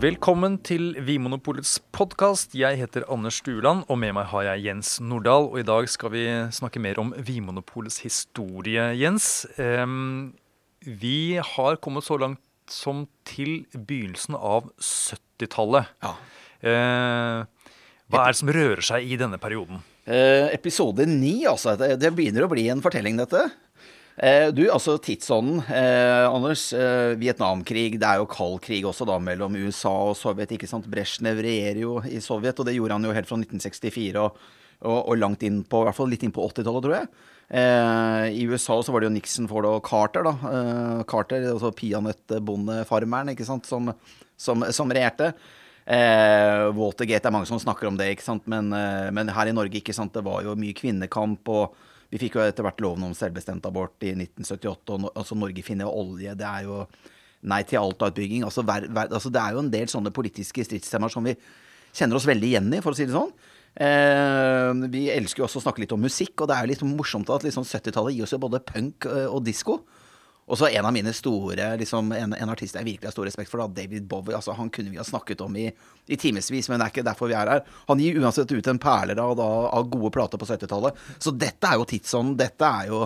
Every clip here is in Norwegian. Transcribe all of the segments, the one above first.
Velkommen til Vinmonopolets podkast. Jeg heter Anders Stueland, og med meg har jeg Jens Nordahl. Og i dag skal vi snakke mer om Vinmonopolets historie, Jens. Vi har kommet så langt som til begynnelsen av 70-tallet. Ja. Uh, hva er det som rører seg i denne perioden? Uh, episode ni, altså. Det, det, begynner å bli en fortelling, dette. Eh, du, altså tidsånden, eh, Anders. Eh, Vietnamkrig, det er jo kald krig også da mellom USA og Sovjet. ikke sant? Brezjnev regjerer jo i Sovjet, og det gjorde han jo helt fra 1964 og, og, og langt inn på, i hvert fall litt inn på 80-tallet, tror jeg. Eh, I USA så var det jo Nixon, Ford og Carter, da. Eh, Carter, altså peanøttbondefarmeren, ikke sant, som, som, som regjerte. Eh, Watergate er mange som snakker om det, ikke sant, men, men her i Norge, ikke sant, det var jo mye kvinnekamp. og vi fikk jo etter hvert loven om selvbestemt abort i 1978, og altså Norge finner olje. Det er jo nei til Alta-utbygging. Altså, altså, det er jo en del sånne politiske stridstemaer som vi kjenner oss veldig igjen i, for å si det sånn. Eh, vi elsker jo også å snakke litt om musikk, og det er jo litt morsomt at liksom 70-tallet gir oss jo både punk eh, og disko. Og så en av mine store liksom, en, en, artist jeg virkelig har stor respekt for, da, David Bowie. altså Han kunne vi ha snakket om i, i timevis, men det er ikke derfor vi er her. Han gir uansett ut en perler av, av gode plater på 70-tallet. Så dette er jo tidsånden. Dette er jo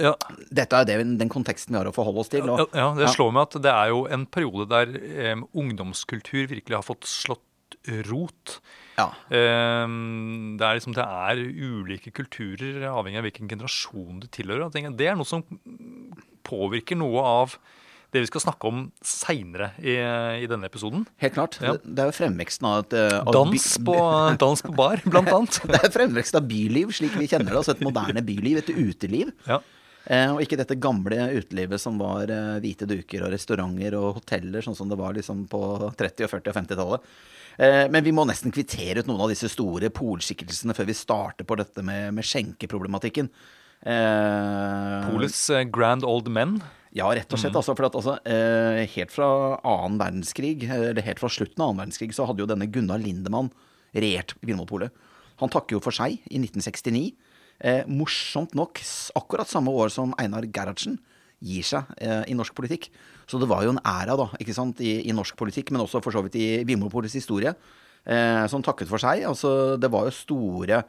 ja. Dette er det, den konteksten vi har å forholde oss til. Og, ja, Det slår meg at det er jo en periode der eh, ungdomskultur virkelig har fått slått rot. Ja. Um, det, er liksom, det er ulike kulturer, avhengig av hvilken generasjon du tilhører. Det er noe som påvirker noe av det vi skal snakke om seinere i, i, denne episoden. Helt klart. Ja. Det, det, er jo fremveksten av et av dans, på, dans på bar, blant annet. det er fremveksten av byliv, slik vi kjenner det. Altså et moderne byliv, et uteliv. Ja. Eh, og ikke dette gamle utelivet som var eh, hvite duker og restauranter og hoteller, sånn som det var liksom på 30-, 40- og 50-tallet. Eh, men vi må nesten kvittere ut noen av disse store polskikkelsene før vi starter på dette med, med skjenkeproblematikken. Eh, Polets eh, grand old men? Ja, rett og slett. Mm. Altså, for at, altså, eh, helt fra annen verdenskrig, eller helt fra slutten av annen verdenskrig, så hadde jo denne Gunnar Lindemann regjert Vinmonopolet. Han takker jo for seg i 1969. Eh, morsomt nok akkurat samme år som Einar Gerhardsen gir seg eh, i norsk politikk. Så det var jo en æra da, ikke sant, i, i norsk politikk, men også for så vidt i Vinmonopolets historie, eh, som takket for seg. Altså, det var jo store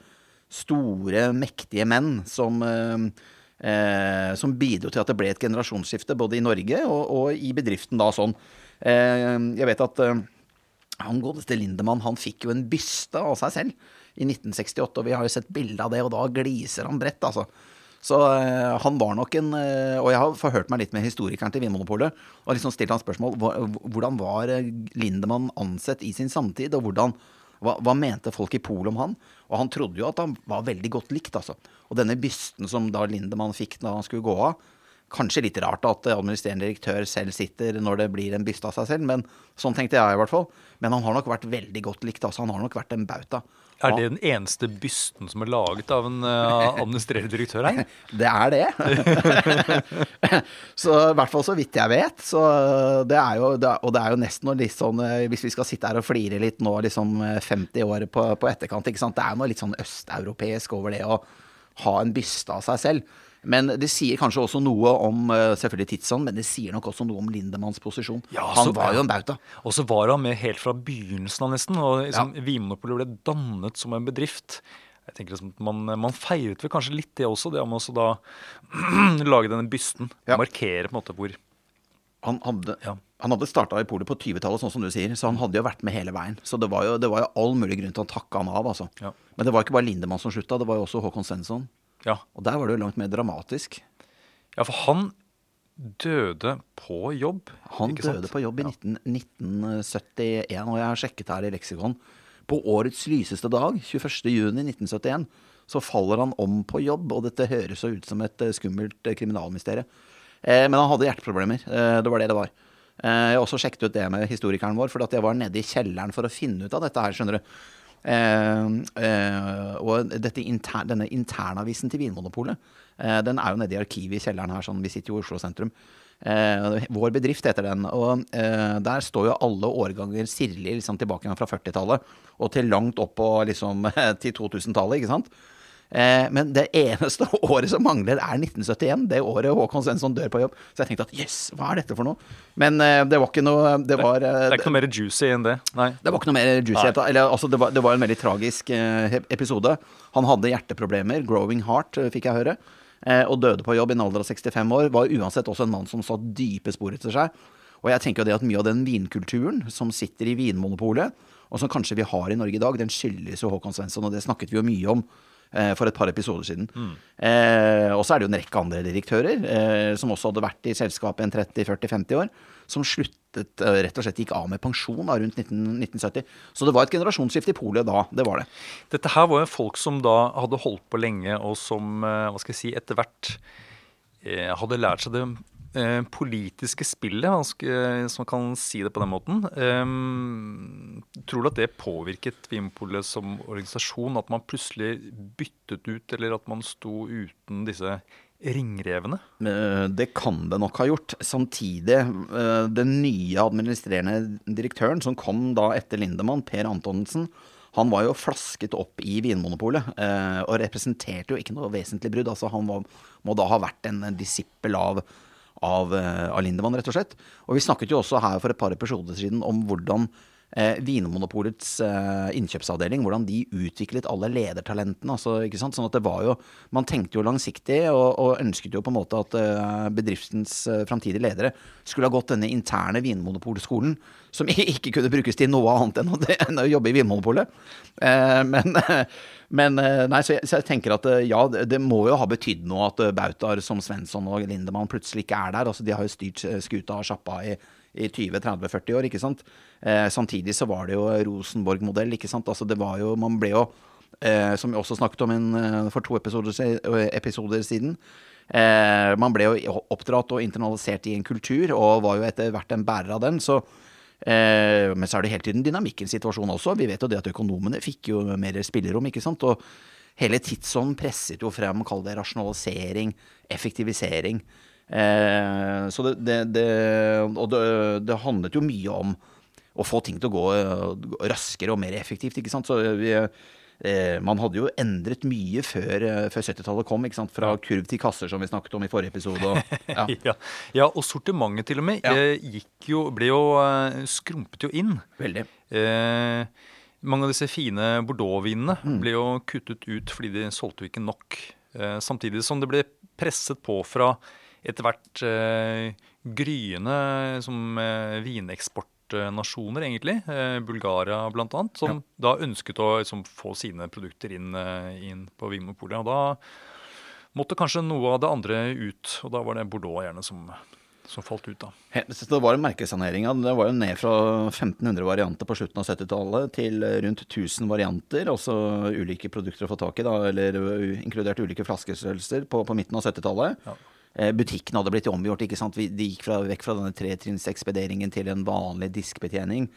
store, mektige menn som, eh, eh, som bidro til at det ble et generasjonsskifte både i Norge og, og i bedriften da sånn. Eh, jeg vet at eh, han godeste Lindemann han fikk jo en byste av seg selv i 1968, og vi har jo sett bilde av det, og da gliser han bredt, altså. Så uh, han var nok en uh, Og jeg har forhørt meg litt med historikeren til Vinmonopolet og liksom stilt han spørsmål hvordan var Lindemann ansett i sin samtid, og hvordan hva, hva, mente folk i Polet om han? Og han trodde jo at han var veldig godt likt, altså. Og denne bysten som da Lindemann fikk da han skulle gå av, kanskje litt rart at administrerende direktør selv sitter når det blir en byste av seg selv, men sånn tenkte jeg i hvert fall. Men han har nok vært veldig godt likt, altså. Han har nok vært en bauta. Er det den eneste bysten som er laget av en uh, administrerende direktør her? det er det. så i hvert fall så vidt jeg vet. Så det er jo, og det er jo nesten noe litt sånn eh, Hvis vi skal sitte her og flire litt nå, liksom 50 eh, år på, på etterkant, ikke sant. Det er noe litt sånn østeuropeisk over det å ha en byste av seg selv. Men det sier kanskje også noe om eh, selvfølgelig Tidsson, men det sier nok også noe om Lindemanns posisjon. Ja, han så, var jo en bauta. Og så var han med helt fra begynnelsen av, nesten. Og liksom, ja. Vinmonopolet ble dannet som en bedrift. Jeg tenker liksom, man, man feiret vel kanskje litt det også, det om å da lage denne bysten. Ja. Markere på en måte hvor han hadde, ja. han hadde starta i polet på 20-tallet, sånn som du sier, så han hadde jo vært med hele veien. Så det var jo, det var jo all mulig grunn til å takke han av, altså. Ja. Men det var ikke bare Lindemann som slutta, det var jo også Håkon Svensson. Ja. Og der var det jo langt mer dramatisk. Ja, for han døde på jobb. Han døde på jobb i ja. 1971, og jeg har sjekket her i leksikon. På årets lyseste dag, 21.6.1971, så faller han om på jobb, og dette høres så ut som et eh, skummelt eh, kriminalmysterium. Eh, men han hadde hjerteproblemer. Eh, det var det det var. Eh, jeg har også sjekket ut det med historikeren vår, for jeg var nede i kjelleren for å finne ut av dette her, skjønner du. Eh, eh, og inter, denne internavisen til Vinmonopolet, eh, den er jo nede i arkivet i kjelleren her, sånn, vi sitter jo i Oslo sentrum. Vår bedrift heter den. Og der står jo alle årganger sirlig liksom, tilbake fra 40-tallet og til langt opp på liksom, til 2000-tallet, ikke sant. Eh, men det eneste året som mangler, er 1971. Det året Håkon Svensson dør på jobb. Så jeg tenkte at jøss, yes, hva er dette for noe? Men eh, det var ikke noe Det var Det er ikke noe mer juicy enn det? Nei. Det var ikke noe mer juicy. Eller, altså, det, var, det var en veldig tragisk eh, episode. Han hadde hjerteproblemer. Growing heart, eh, fikk jeg høre. Eh, og døde på jobb i en alder av 65 år. Var uansett også en mann som satt dype spor etter seg. Og jeg tenker jo det at mye av den vinkulturen som sitter i Vinmonopolet, og som kanskje vi har i Norge i dag, den skyldes jo Håkon Svensson, og det snakket vi jo mye om Eh, for et par episoder siden. Mm. Eh, og så er det jo en rekke andre direktører eh, som også hadde vært i selskapet en 30-40-50 år, som sluttet eh, rett og slett gikk av med pensjon da, rundt 19, 1970. Så det var et generasjonsskifte i polet da. Det var det. Dette her var jo folk som da hadde holdt på lenge, og som eh, hva skal jeg si, etter hvert eh, hadde lært seg det Eh, politiske spillet, hvis man kan si det på den måten. Eh, tror du at det påvirket Vinmonopolet som organisasjon? At man plutselig byttet ut, eller at man sto uten disse ringrevene? Eh, det kan det nok ha gjort. Samtidig, den nye administrerende direktøren som kom da etter Lindemann, Per Antonsen, han var jo flasket opp i Vinmonopolet og representerte jo ikke noe vesentlig brudd. Altså, han var, må da ha vært en disippel av av, eh, av Lindemann, rett og slett. Og vi snakket jo også her for et par episoder siden om hvordan eh, Vinmonopolets eh, innkjøpsavdeling, hvordan de utviklet alle ledertalentene. Altså, ikke sant? Sånn at det var jo Man tenkte jo langsiktig, og, og ønsket jo på en måte at eh, bedriftens eh, framtidige ledere skulle ha gått denne interne Vinmonopolskolen, som ikke kunne brukes til noe annet enn å, enn å jobbe i Vinmonopolet. Eh, men men eh, nei, så jeg, så jeg, tenker at eh, ja, det må jo ha betydd noe at Bautar som Svensson og Lindemann plutselig ikke er der. Altså, de har jo styrt skuta og sjappa i, i 20-30-40 år, ikke sant. Eh, samtidig så var det jo Rosenborg-modell, ikke sant. Altså, det var jo Man ble jo, eh, som vi også snakket om en, for to episoder, episoder siden eh, Man ble jo oppdratt og internalisert i en kultur, og var jo etter hvert en bærer av den. så Eh, men så er det hele tiden dynamikkens situasjon også. Vi vet jo det at økonomene fikk jo mer spillerom, ikke sant. Og hele tidsånden presset jo frem, kall det rasjonalisering, effektivisering. Eh, så det, det, det Og det, det, handlet jo mye om å få ting til å gå raskere og mer effektivt, ikke sant. Så vi eh, man hadde jo endret mye før, eh, før 70-tallet kom. ikke sant? Fra kurv til kasser, som vi snakket om i forrige episode. Og, ja. ja. ja. og sortimentet til og med ja. Eh, gikk jo, ble jo eh, skrumpet jo inn. Veldig. Eh, mange av disse fine bordeauxvinene mm. ble jo kuttet ut fordi de solgte jo ikke nok. Eh, samtidig som det ble presset på fra etter hvert gryende som vineksport nasjoner, egentlig. Eh, Bulgaria bl.a. Som ja. da ønsket å liksom, få sine produkter inn, eh, inn på Vinmonopolet. Og da måtte kanskje noe av det andre ut. Og da var det Bordeaux gjerne som, som falt ut, da. Det var en merkesanering. Det var jo ned fra 1500 varianter på slutten av 70-tallet til rundt 1000 varianter. Også ulike produkter å få tak i, da, eller inkludert ulike flaskestørrelser på, på midten av 70-tallet. Ja. Eh, butikken hadde blitt omgjort. ikke sant? De gikk fra, vekk fra denne tretrinnsekspederingen til en vanlig diskbetjening.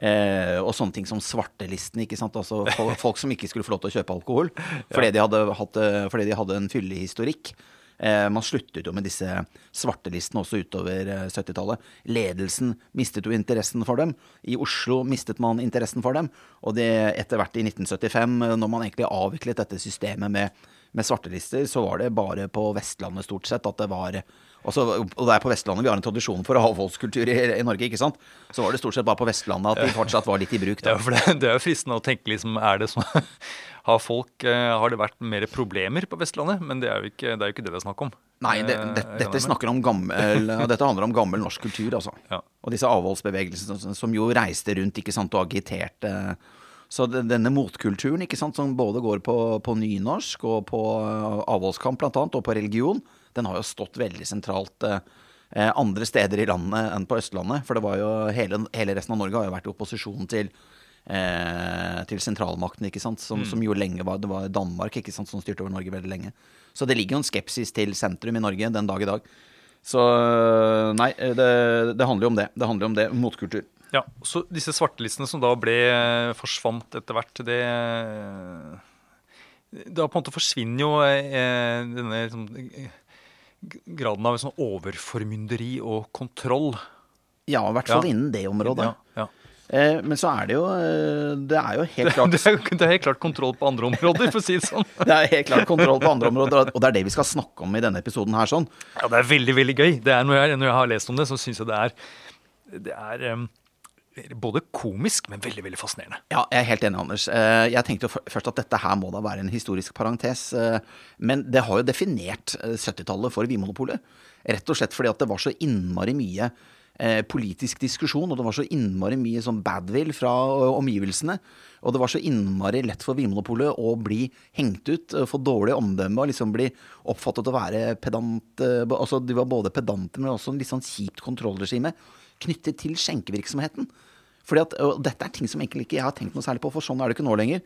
Eh, og sånne ting som svartelisten. ikke sant? Altså folk, som ikke skulle få lov til å kjøpe alkohol fordi, de, hadde hatt, eh, fordi de hadde en fyllehistorikk. Eh, man sluttet jo med disse svartelistene også utover 70-tallet. Eh, Ledelsen mistet jo interessen for dem. I Oslo mistet man interessen for dem. Og det etter hvert i 1975, når man egentlig avviklet dette systemet med med svartelister, så var det bare på Vestlandet stort sett at det var også, og det er på Vestlandet vi har en tradisjon for avholdskultur i, i, Norge, ikke sant? Så var det stort sett bare på Vestlandet at de fortsatt var litt i bruk. Da. Ja, for det, det er jo fristende å tenke liksom, er det sånn har, folk, eh, har det vært mer problemer på Vestlandet? Men det er jo ikke det er jo ikke det, det er snakk om. Nei, det, eh, det, dette, snakker om gammel, dette handler om gammel norsk kultur, altså. Ja. Og disse avholdsbevegelsene som jo reiste rundt ikke sant, og agiterte så denne motkulturen, ikke sant, som både går på, på nynorsk og på eh, avholdskamp bl.a., og på religion, den har jo stått veldig sentralt eh, eh, andre steder i landet enn på Østlandet. For det var jo hele, hele resten av Norge har jo vært i opposisjon til, eh, til sentralmakten, ikke sant, som, mm. som, jo lenge var Det var Danmark ikke sant, som styrte over Norge veldig lenge. Så det ligger jo en skepsis til sentrum i Norge den dag i dag. Så eh, nei, det, det handler jo om det. Det handler om det. Motkultur. Ja, så Disse svartelistene som da ble forsvant etter hvert, det Da på en måte forsvinner jo eh, denne liksom, graden av sånn overformynderi og kontroll. Ja, i hvert fall ja. innen det området. Ja, ja. Eh, men så er det jo eh, Det er jo helt klart Det er, det er helt klart kontroll på andre områder, for å si det sånn. Det er helt klart kontroll på andre områder, og det er det vi skal snakke om i denne episoden her. sånn. Ja, det er veldig, veldig gøy. Det er, når, jeg, når jeg har lest om det, så syns jeg det er, det er um både komisk, men veldig, veldig fascinerende. Ja, jeg er helt enig, Anders. Eh, Jeg tenkte jo først at dette her må da være en historisk parentes. Men det har jo definert eh, 70-tallet for Vinmonopolet. Rett og slett fordi at det var så innmari mye eh, politisk diskusjon, og det var så innmari mye sånn badwill fra eh, omgivelsene. Og det var så innmari lett for Vinmonopolet å bli hengt ut, eh, få dårlig omdømme og liksom bli oppfattet å være pedant Altså de var både pedante, men også en litt sånn kjipt kontrollregime knyttet til skjenkevirksomheten. Fordi at, og Dette er ting som egentlig ikke jeg har tenkt noe særlig på, for sånn er det ikke nå lenger.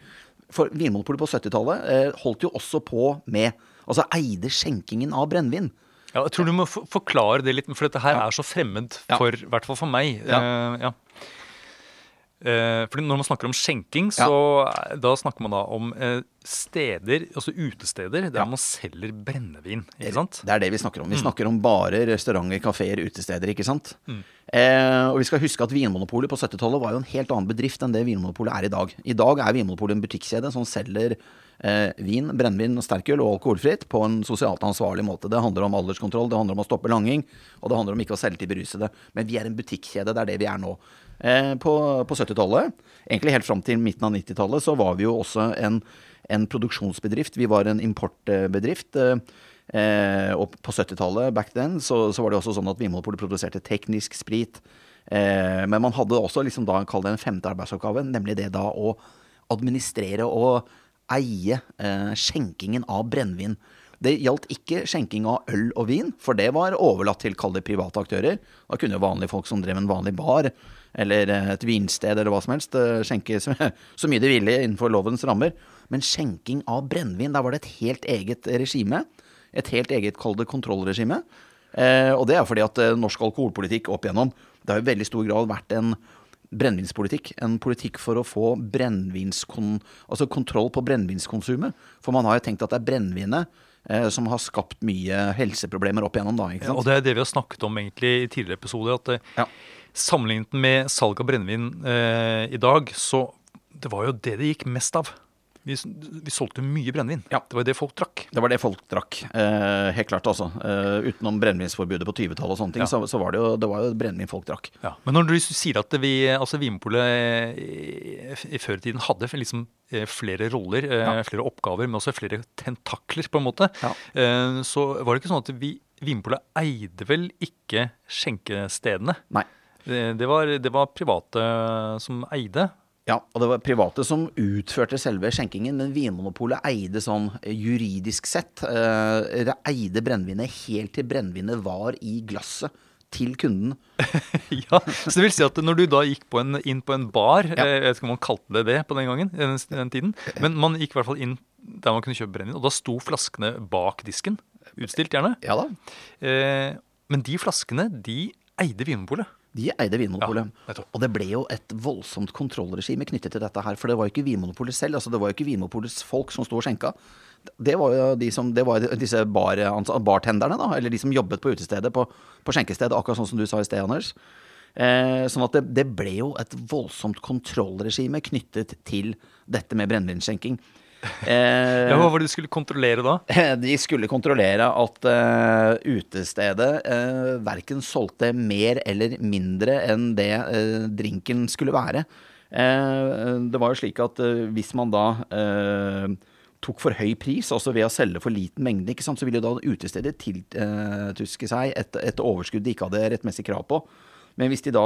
For Vinmonopolet på 70-tallet eh, holdt jo også på med Altså eide skjenkingen av brennevin. Ja, jeg tror du må forklare det litt, for dette her er så fremmed for, i hvert fall for meg. Ja. Ja. Eh, fordi når man snakker om skjenking, så eh, da snakker man da om steder, altså utesteder, der man selger brennevin. Ikke sant? Det er det vi snakker om. Vi snakker om barer, restauranter, kafeer, utesteder. ikke sant? Mm. Eh, og vi skal huske at Vinmonopolet på 70-tallet var jo en helt annen bedrift enn det Vinmonopolet er i dag. I dag er Vinmonopolet en butikkjede som selger vin, brennevin, sterkøl og alkoholfritt på en sosialt ansvarlig måte. Det handler om alderskontroll, det handler om å stoppe langing, og det handler om ikke å selge til berusede. Men vi er en butikkjede, det er det vi er nå. Eh, på på 70-tallet, egentlig helt fram til midten av 90-tallet, så var vi jo også en, en produksjonsbedrift. Vi var en importbedrift. Eh, Eh, og på 70-tallet, back then, så, så var det også sånn at Vinmonopolet produserte teknisk sprit. Eh, men man hadde også liksom da, kall det en femte arbeidsoppgave, nemlig det da å administrere og eie eh, skjenkingen av brennevin. Det gjaldt ikke skjenking av øl og vin, for det var overlatt til kall det private aktører. Da kunne jo vanlige folk som drev en vanlig bar, eller eh, et vinsted eller hva som helst, eh, skjenke så, mye de ville innenfor lovens rammer. Men skjenking av brennevin, der var det et helt eget regime. Et helt eget, kall det, kontrollregime. Og det er fordi at norsk alkoholpolitikk opp igjennom, det har i veldig stor grad vært en brennevinspolitikk. En politikk for å få. Altså kontroll på brennevinskonsumet. For man har jo tenkt at det er brennevinet eh, som har skapt mye helseproblemer opp igjennom da, Ja, og det er det vi har snakket om egentlig i tidligere episoder. at eh, Ja. Sammenlignet med salg av brennevin eh, i dag, så det var jo det det gikk mest av. Vi, vi solgte mye brennevin. Ja. Det var det folk drakk. Det var det folk drakk. Eh, helt klart, altså. Eh, utenom brennevinsforbudet på 20-tallet og sånne ting, Ja. så, så var det jo, det var jo brennevin folk drakk. Ja. Men når du sier at vi, altså Vinpolet i, i før i tiden hadde liksom eh, flere roller, eh, flere oppgaver, men også flere tentakler, på en måte, eh, så var det ikke sånn at vi, Vinpolet eide vel ikke skjenkestedene. Nei. Det, det, var, det var private som eide. Ja, og det var private som utførte selve skjenkingen, men Vinmonopolet eide sånn eh, juridisk sett eh, det eide brennevinet helt til brennevinet var i glasset til kunden. ja, Så det vil si at når du da gikk på en, inn på en bar, Ja. eh, jeg vet ikke om man kalte det det på den gangen, den, den tiden, men man gikk i hvert fall inn der man kunne kjøpe brennevin, og da sto flaskene bak disken, utstilt gjerne. Ja da. Eh, men de flaskene, de eide Vinmonopolet. De eide Vinmonopolet. Ja, og det ble jo et voldsomt kontrollregime knyttet til dette her. For det var jo ikke Vinmonopolet selv, altså det var jo ikke Vinmonopolets folk som sto og skjenka. Det var jo de som, det var disse bar, altså bartenderne, da, eller de som jobbet på utestedet, på, på skjenkestedet, akkurat sånn som du sa i sted, Anders. Eh, sånn at det, det ble jo et voldsomt kontrollregime knyttet til dette med brennevinskjenking. Eh, Ja, Hva var det du skulle kontrollere da? de skulle kontrollere at uh, utestedet uh, verken solgte mer eller mindre enn det uh, drinken skulle være. Uh, det var jo slik at eh, hvis man da eh, tok for høy pris, altså ved å selge for liten mengde, så ville da utestedet tiltuske seg et, et overskudd de ikke hadde rettmessig krav på. Men hvis de da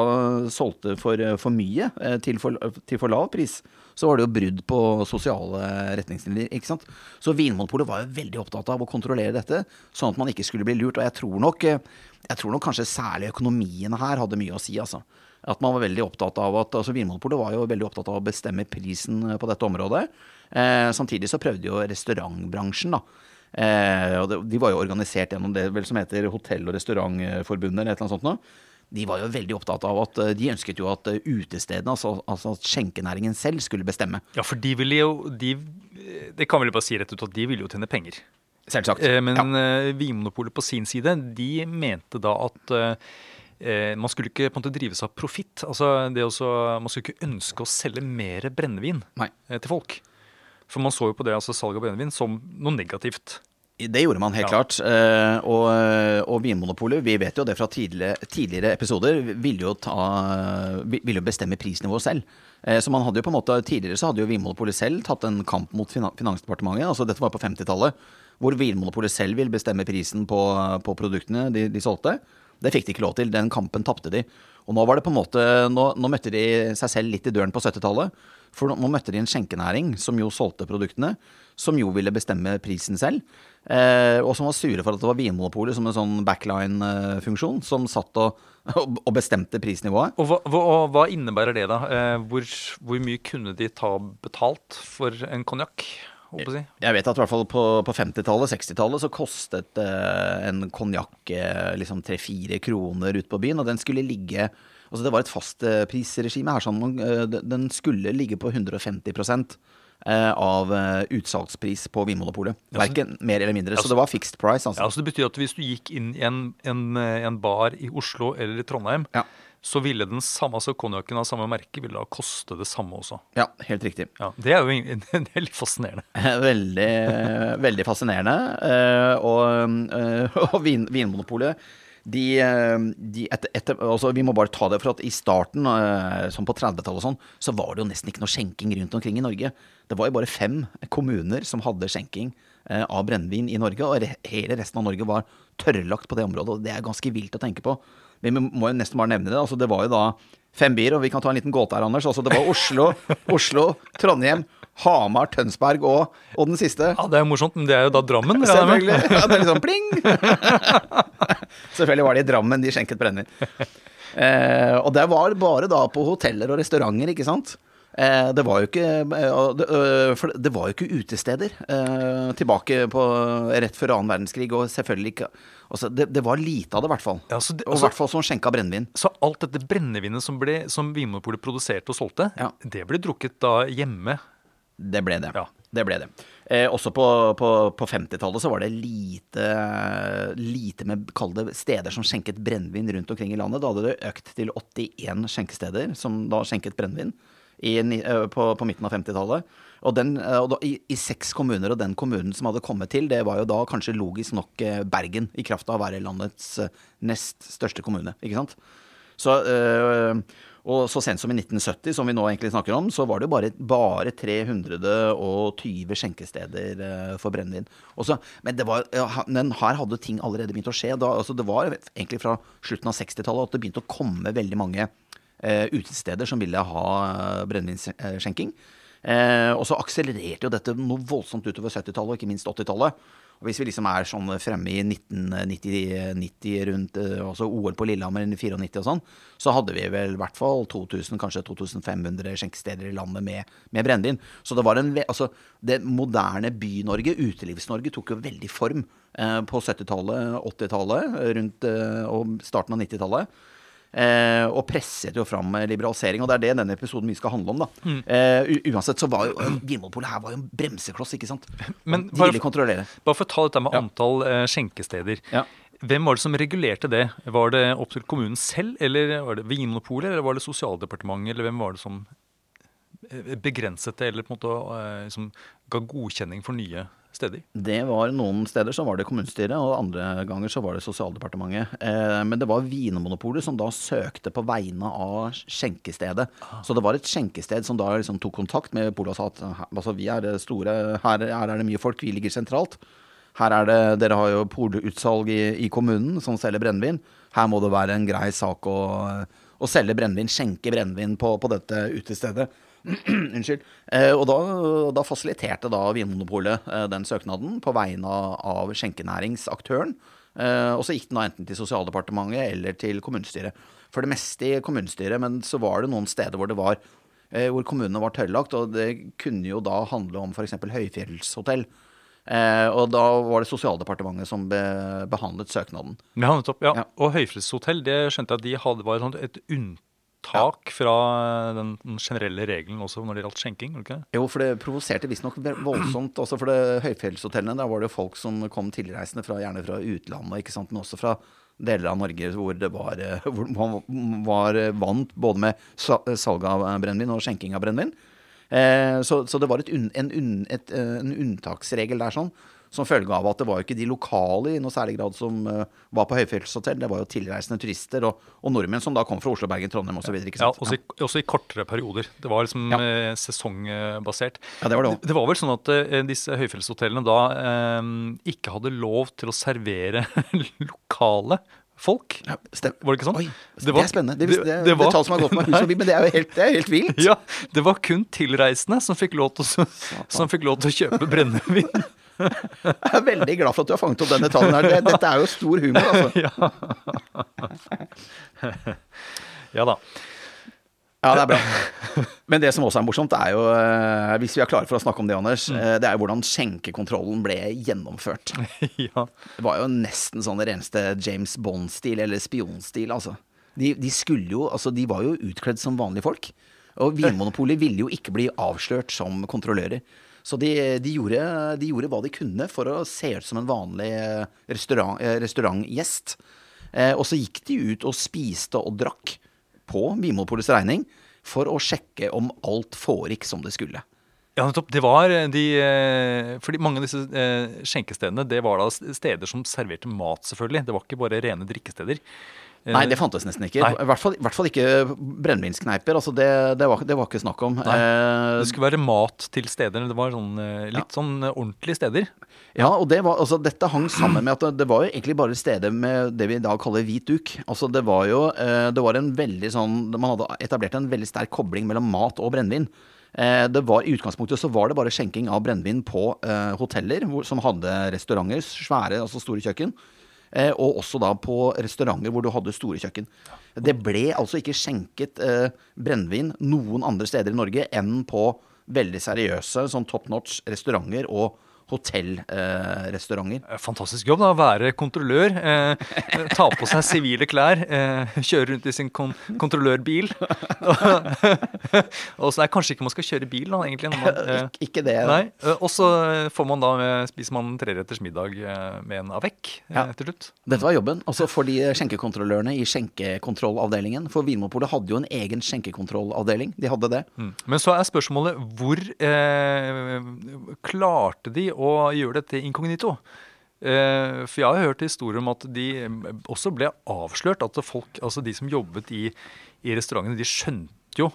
solgte for, for mye eh, til for, til for lav pris, så var det jo brudd på sosiale retningslinjer. ikke sant? Så Vinmonopolet var jo veldig opptatt av å kontrollere dette, sånn at man ikke skulle bli lurt. Og jeg tror nok, eh, jeg tror nok kanskje særlig økonomien her hadde mye å si. altså. At man var veldig opptatt av at, altså Vinmonopolet var jo veldig opptatt av å bestemme prisen eh, på dette området. Eh, samtidig så prøvde jo restaurantbransjen, da. Eh, og de var jo organisert gjennom det vel som heter Hotell- og restaurantforbundet eller et eller annet sånt noe de var jo veldig opptatt av at eh, de ønsket jo at eh, utestedene, altså, altså at skjenkenæringen selv, skulle bestemme. Ja, for de ville jo de, Det kan vel bare si rett ut at de ville jo tjene penger. Selvsagt. Eh, men ja. Vinmonopolet på sin side, de mente da at eh, Man skulle ikke på en måte drives av profitt. Altså, det også, man skulle ikke ønske å selge mer brennevin Nei. til folk. For man så jo på det altså salg av brennevin som noe negativt. Det gjorde man helt Ja. klart. Eh, og, og Vinmonopolet, vi vet jo det fra tidligere, episoder, ville jo, ta, ville jo bestemme prisnivået selv. Eh, så man hadde jo på en måte, Tidligere så hadde jo Vinmonopolet selv tatt en kamp mot Finansdepartementet. altså Dette var på 50-tallet. Hvor Vinmonopolet selv ville bestemme prisen på, på produktene de, de solgte. Det fikk de ikke lov til. Den kampen tapte de. Og nå var det på en måte, nå, nå møtte de seg selv litt i døren på 70-tallet. For nå, møtte de en skjenkenæring som jo solgte produktene, som jo ville bestemme prisen selv. Eh, og som var sure for at det var Vinmonopolet som en sånn backline-funksjon, som satt og, og bestemte prisnivået. Og hva, og hva innebærer det, da? Eh, hvor, hvor mye kunne de ta betalt for en konjakk? si? Jeg vet at i hvert fall på, på 50-tallet, 60-tallet, så kostet eh, en konjakk eh, liksom 3-4 kroner ute på byen, og den skulle ligge Altså det var et fastprisregime her, sånn, eh, den skulle ligge på 150 eh, av eh, utsalgspris på Vinmonopolet. Ja, så- Verken mer eller mindre. Ja, Så det var fixed price, Ja, altså. altså Det betyr at hvis du gikk inn i en, en, eh, en bar i Oslo eller i Trondheim, Ja. så ville den samme, altså konjakken av samme merke ville da koste det samme også. Ja, helt riktig. Ja, Det er jo det er litt fascinerende. Veldig, veldig fascinerende. eh, Og, eh, og vin, Vinmonopolet de, eh, de etter, etter, altså Vi må bare ta det for at i starten, eh, som på 30-tallet og sånn, så var det jo nesten ikke noe skjenking rundt omkring i Norge. Det var jo bare fem kommuner som hadde skjenking eh, av brennevin i Norge, og hele resten av Norge var tørrlagt på det området. Og det er ganske vilt å tenke på. Vi må jo nesten bare nevne det. altså Det var jo da fem byer, og vi kan ta en liten gåte her, Anders. Altså Det var Oslo, Oslo, Trondheim, Hamar, Tønsberg og, og den siste. Ja, Det er jo morsomt, men det er jo da Drammen. Selvfølgelig. Ja, det er liksom sånn pling! Selvfølgelig var det i Drammen de skjenket brennevin. Eh, og det var bare da på hoteller og restauranter, ikke sant? Eh, det var jo ikke eh, det, øh, det var jo ikke utesteder eh, tilbake på rett før annen verdenskrig, og selvfølgelig ikke altså, det, det var lite av det, i hvert fall. Ja, det- og i altså- hvert fall som skjenka brennevin. Så alt dette brennevinet som, ble, som Vinmonopolet produserte og solgte, Ja. det ble drukket da hjemme. Det ble det. Ja. Det ble det. Eh, også på, på, på 50-tallet så var det lite, lite med kall det steder som skjenket brennevin rundt omkring i landet. Da hadde det økt til 81 skjenkesteder som da skjenket brennevin eh, på, på midten av 50-tallet. Og, den, eh, og da, i, i seks kommuner, og den kommunen som hadde kommet til, det var jo da kanskje logisk nok eh, Bergen, i kraft av å være landets nest største kommune. Ikke sant? Så, øh, og så sent som i 1970, som vi nå egentlig snakker om, så var det jo bare, bare 320 skjenkesteder øh, for brennevin. Og Men, var, men her hadde ting allerede begynt å skje. Da, altså det var egentlig fra slutten av 60-tallet at det begynte å komme veldig mange eh, utesteder som ville ha brennevinsskjenking. Eh, og så akselererte jo dette noe voldsomt utover 70-tallet, og ikke minst 80-tallet. Og hvis vi liksom er sånn fremme i 1990, 90 rundt eh, altså OL på Lillehammer i 94 og sånn, så hadde vi vel i hvert fall 2000, kanskje 2500 skjenkesteder i landet med, med brennevin. Så det var en Altså, det moderne By-Norge, Utelivs-Norge, tok jo veldig form eh, på 70-tallet, 80-tallet, rundt eh, og starten av 90-tallet. Eh, og presset jo fram liberalisering. Og det er det denne episoden mye skal handle om. da Mm. eh, Uansett så var jo eh, Vinmonopolet her var jo en bremsekloss, ikke sant? Men bare-. Bare for å ta dette med Ja. antall eh, skjenkesteder. Ja. Hvem var det som regulerte det? Var det opp til kommunen selv, eller var det Vinmonopolet, eller var det Sosialdepartementet, eller hvem var det som eh, begrenset det, eller på en måte liksom ga godkjenning for nye steder? Det var Noen steder så var det kommunestyret, og andre ganger så var det Sosialdepartementet. Eh, men det var Vinmonopolet som da søkte på vegne av skjenkestedet. Så det var et skjenkested som da liksom tok kontakt med polet og sa at altså, vi er store, her, her er det mye folk, vi ligger sentralt. Her er det, Dere har jo polutsalg i, i kommunen som selger brennevin. Her må det være en grei sak å, å selge brennevin, skjenke brennevin på, på dette utestedet. Unnskyld. Eh, og da, da fasiliterte da Vinmonopolet eh, den søknaden på vegne av, skjenkenæringsaktøren. Eh, og så gikk den da enten til Sosialdepartementet eller til kommunestyret. For det meste i kommunestyret, men så var det noen steder hvor det var hvor kommunene var tørrlagt, og det kunne jo da handle om f.eks. høyfjellshotell. Eh, og da var det Sosialdepartementet som be, behandlet søknaden. Ja, nettopp. Ja. Ja. Og Høyfjellshotell, det skjønte jeg at de hadde var et sånt- unntak fra den, den generelle regelen også når det gjaldt skjenking. ikke? Jo, for det provoserte visstnok voldsomt. Også for det høyfjellshotellene, der var det jo folk som kom tilreisende fra, gjerne fra utlandet, ikke sant, men også fra deler av Norge hvor det var eh, hvor man var vant både med salg av brennevin og skjenking av brennevin. Eh, så, så det var unn- en, unn- et, eh, en unntaksregel der sånn, som følge av at det var jo ikke de lokale i noe særlig grad som uh, var på høyfjellshotell. Det var jo tilreisende turister og, og nordmenn som da kom fra Oslo, Bergen, Trondheim osv. Ja, også, i, også i kortere perioder. Det var liksom Ja. eh, sesongbasert. Ja, det var det også. Det var vel sånn at eh, disse høyfjellshotellene da eh, ikke hadde lov til å servere lokale folk. Ja, Var det ikke sånn? Oi, Det det, er spennende. Det, det- det, det, det er tall som har gått meg hus forbi, men det er jo helt, det er helt vilt. Ja, det var kun tilreisende som fikk lov til å, som fikk lov til å kjøpe brennevin. Jeg er veldig glad for at du har fanget opp den detaljen her. Dette er jo stor humor, altså. Ja da. Ja, det er bra. Men det som også er morsomt, er jo, eh, hvis vi er klare for å snakke om det, Anders, eh, det er jo hvordan skjenkekontrollen ble gjennomført. ja. Det var jo nesten sånn det reneste James Bond-stil, eller spionstil, altså. De, de skulle jo, altså de var jo utkledd som vanlige folk. Og Vinmonopolet ville jo ikke bli avslørt som kontrollører. Så de, de, gjorde, de gjorde hva de kunne for å se ut som en vanlig eh, restaurant, eh, restaurantgjest. Eh, og så gikk de ut og spiste og drakk på Vinmonopolets regning for å sjekke om alt foregikk som det skulle. Ja, nettopp. Det var de Fordi mange av disse skjenkestedene det var da steder som serverte mat, selvfølgelig. Det var ikke bare rene drikkesteder. Eh, Nei, det fantes nesten ikke. I hvert fall, i hvert fall ikke brennevinskneiper. Altså det, det, var, det var ikke snakk om. Nei, Eh, Det skulle være mat til steder. Det var sånn, litt litt sånn eh, ordentlige steder. Ja, og det var, altså, dette hang sammen med at det, var jo egentlig bare steder med det vi i dag kaller hvit duk. Altså, det var jo eh, det var en veldig sånn Man hadde etablert en veldig sterk kobling mellom mat og brennevin. Eh, det var, I utgangspunktet så var det bare skjenking av brennevin på eh, hoteller hvor, som hadde restauranter, svære, altså store kjøkken. Eh, og også da på restauranter hvor du hadde store kjøkken. Det ble altså ikke skjenket eh, brennevin noen andre steder i Norge enn på veldig seriøse sånn top notch restauranter og hotellrestauranter. Eh, Fantastisk jobb da, være kontrollør. Eh, ta på seg sivile klær. Eh, kjøre rundt i sin kon kontrollørbil. og så er kanskje ikke man skal kjøre bil, da, egentlig. Man, eh, Ik ikke det. nei, eh, Og så får man da, eh, spiser man treretters middag eh, med en avec eh, Ja. til slutt. Dette var jobben. Altså for de skjenkekontrollørene i skjenkekontrollavdelingen. For Vinmonopolet hadde jo en egen skjenkekontrollavdeling. De hadde det. Mm. Men så er spørsmålet hvor eh, klarte de å gjøre dette inkognito? Eh, for jeg har hørt historier om at de eh, også ble avslørt. At folk, altså de som jobbet i, i restaurantene, de skjønte jo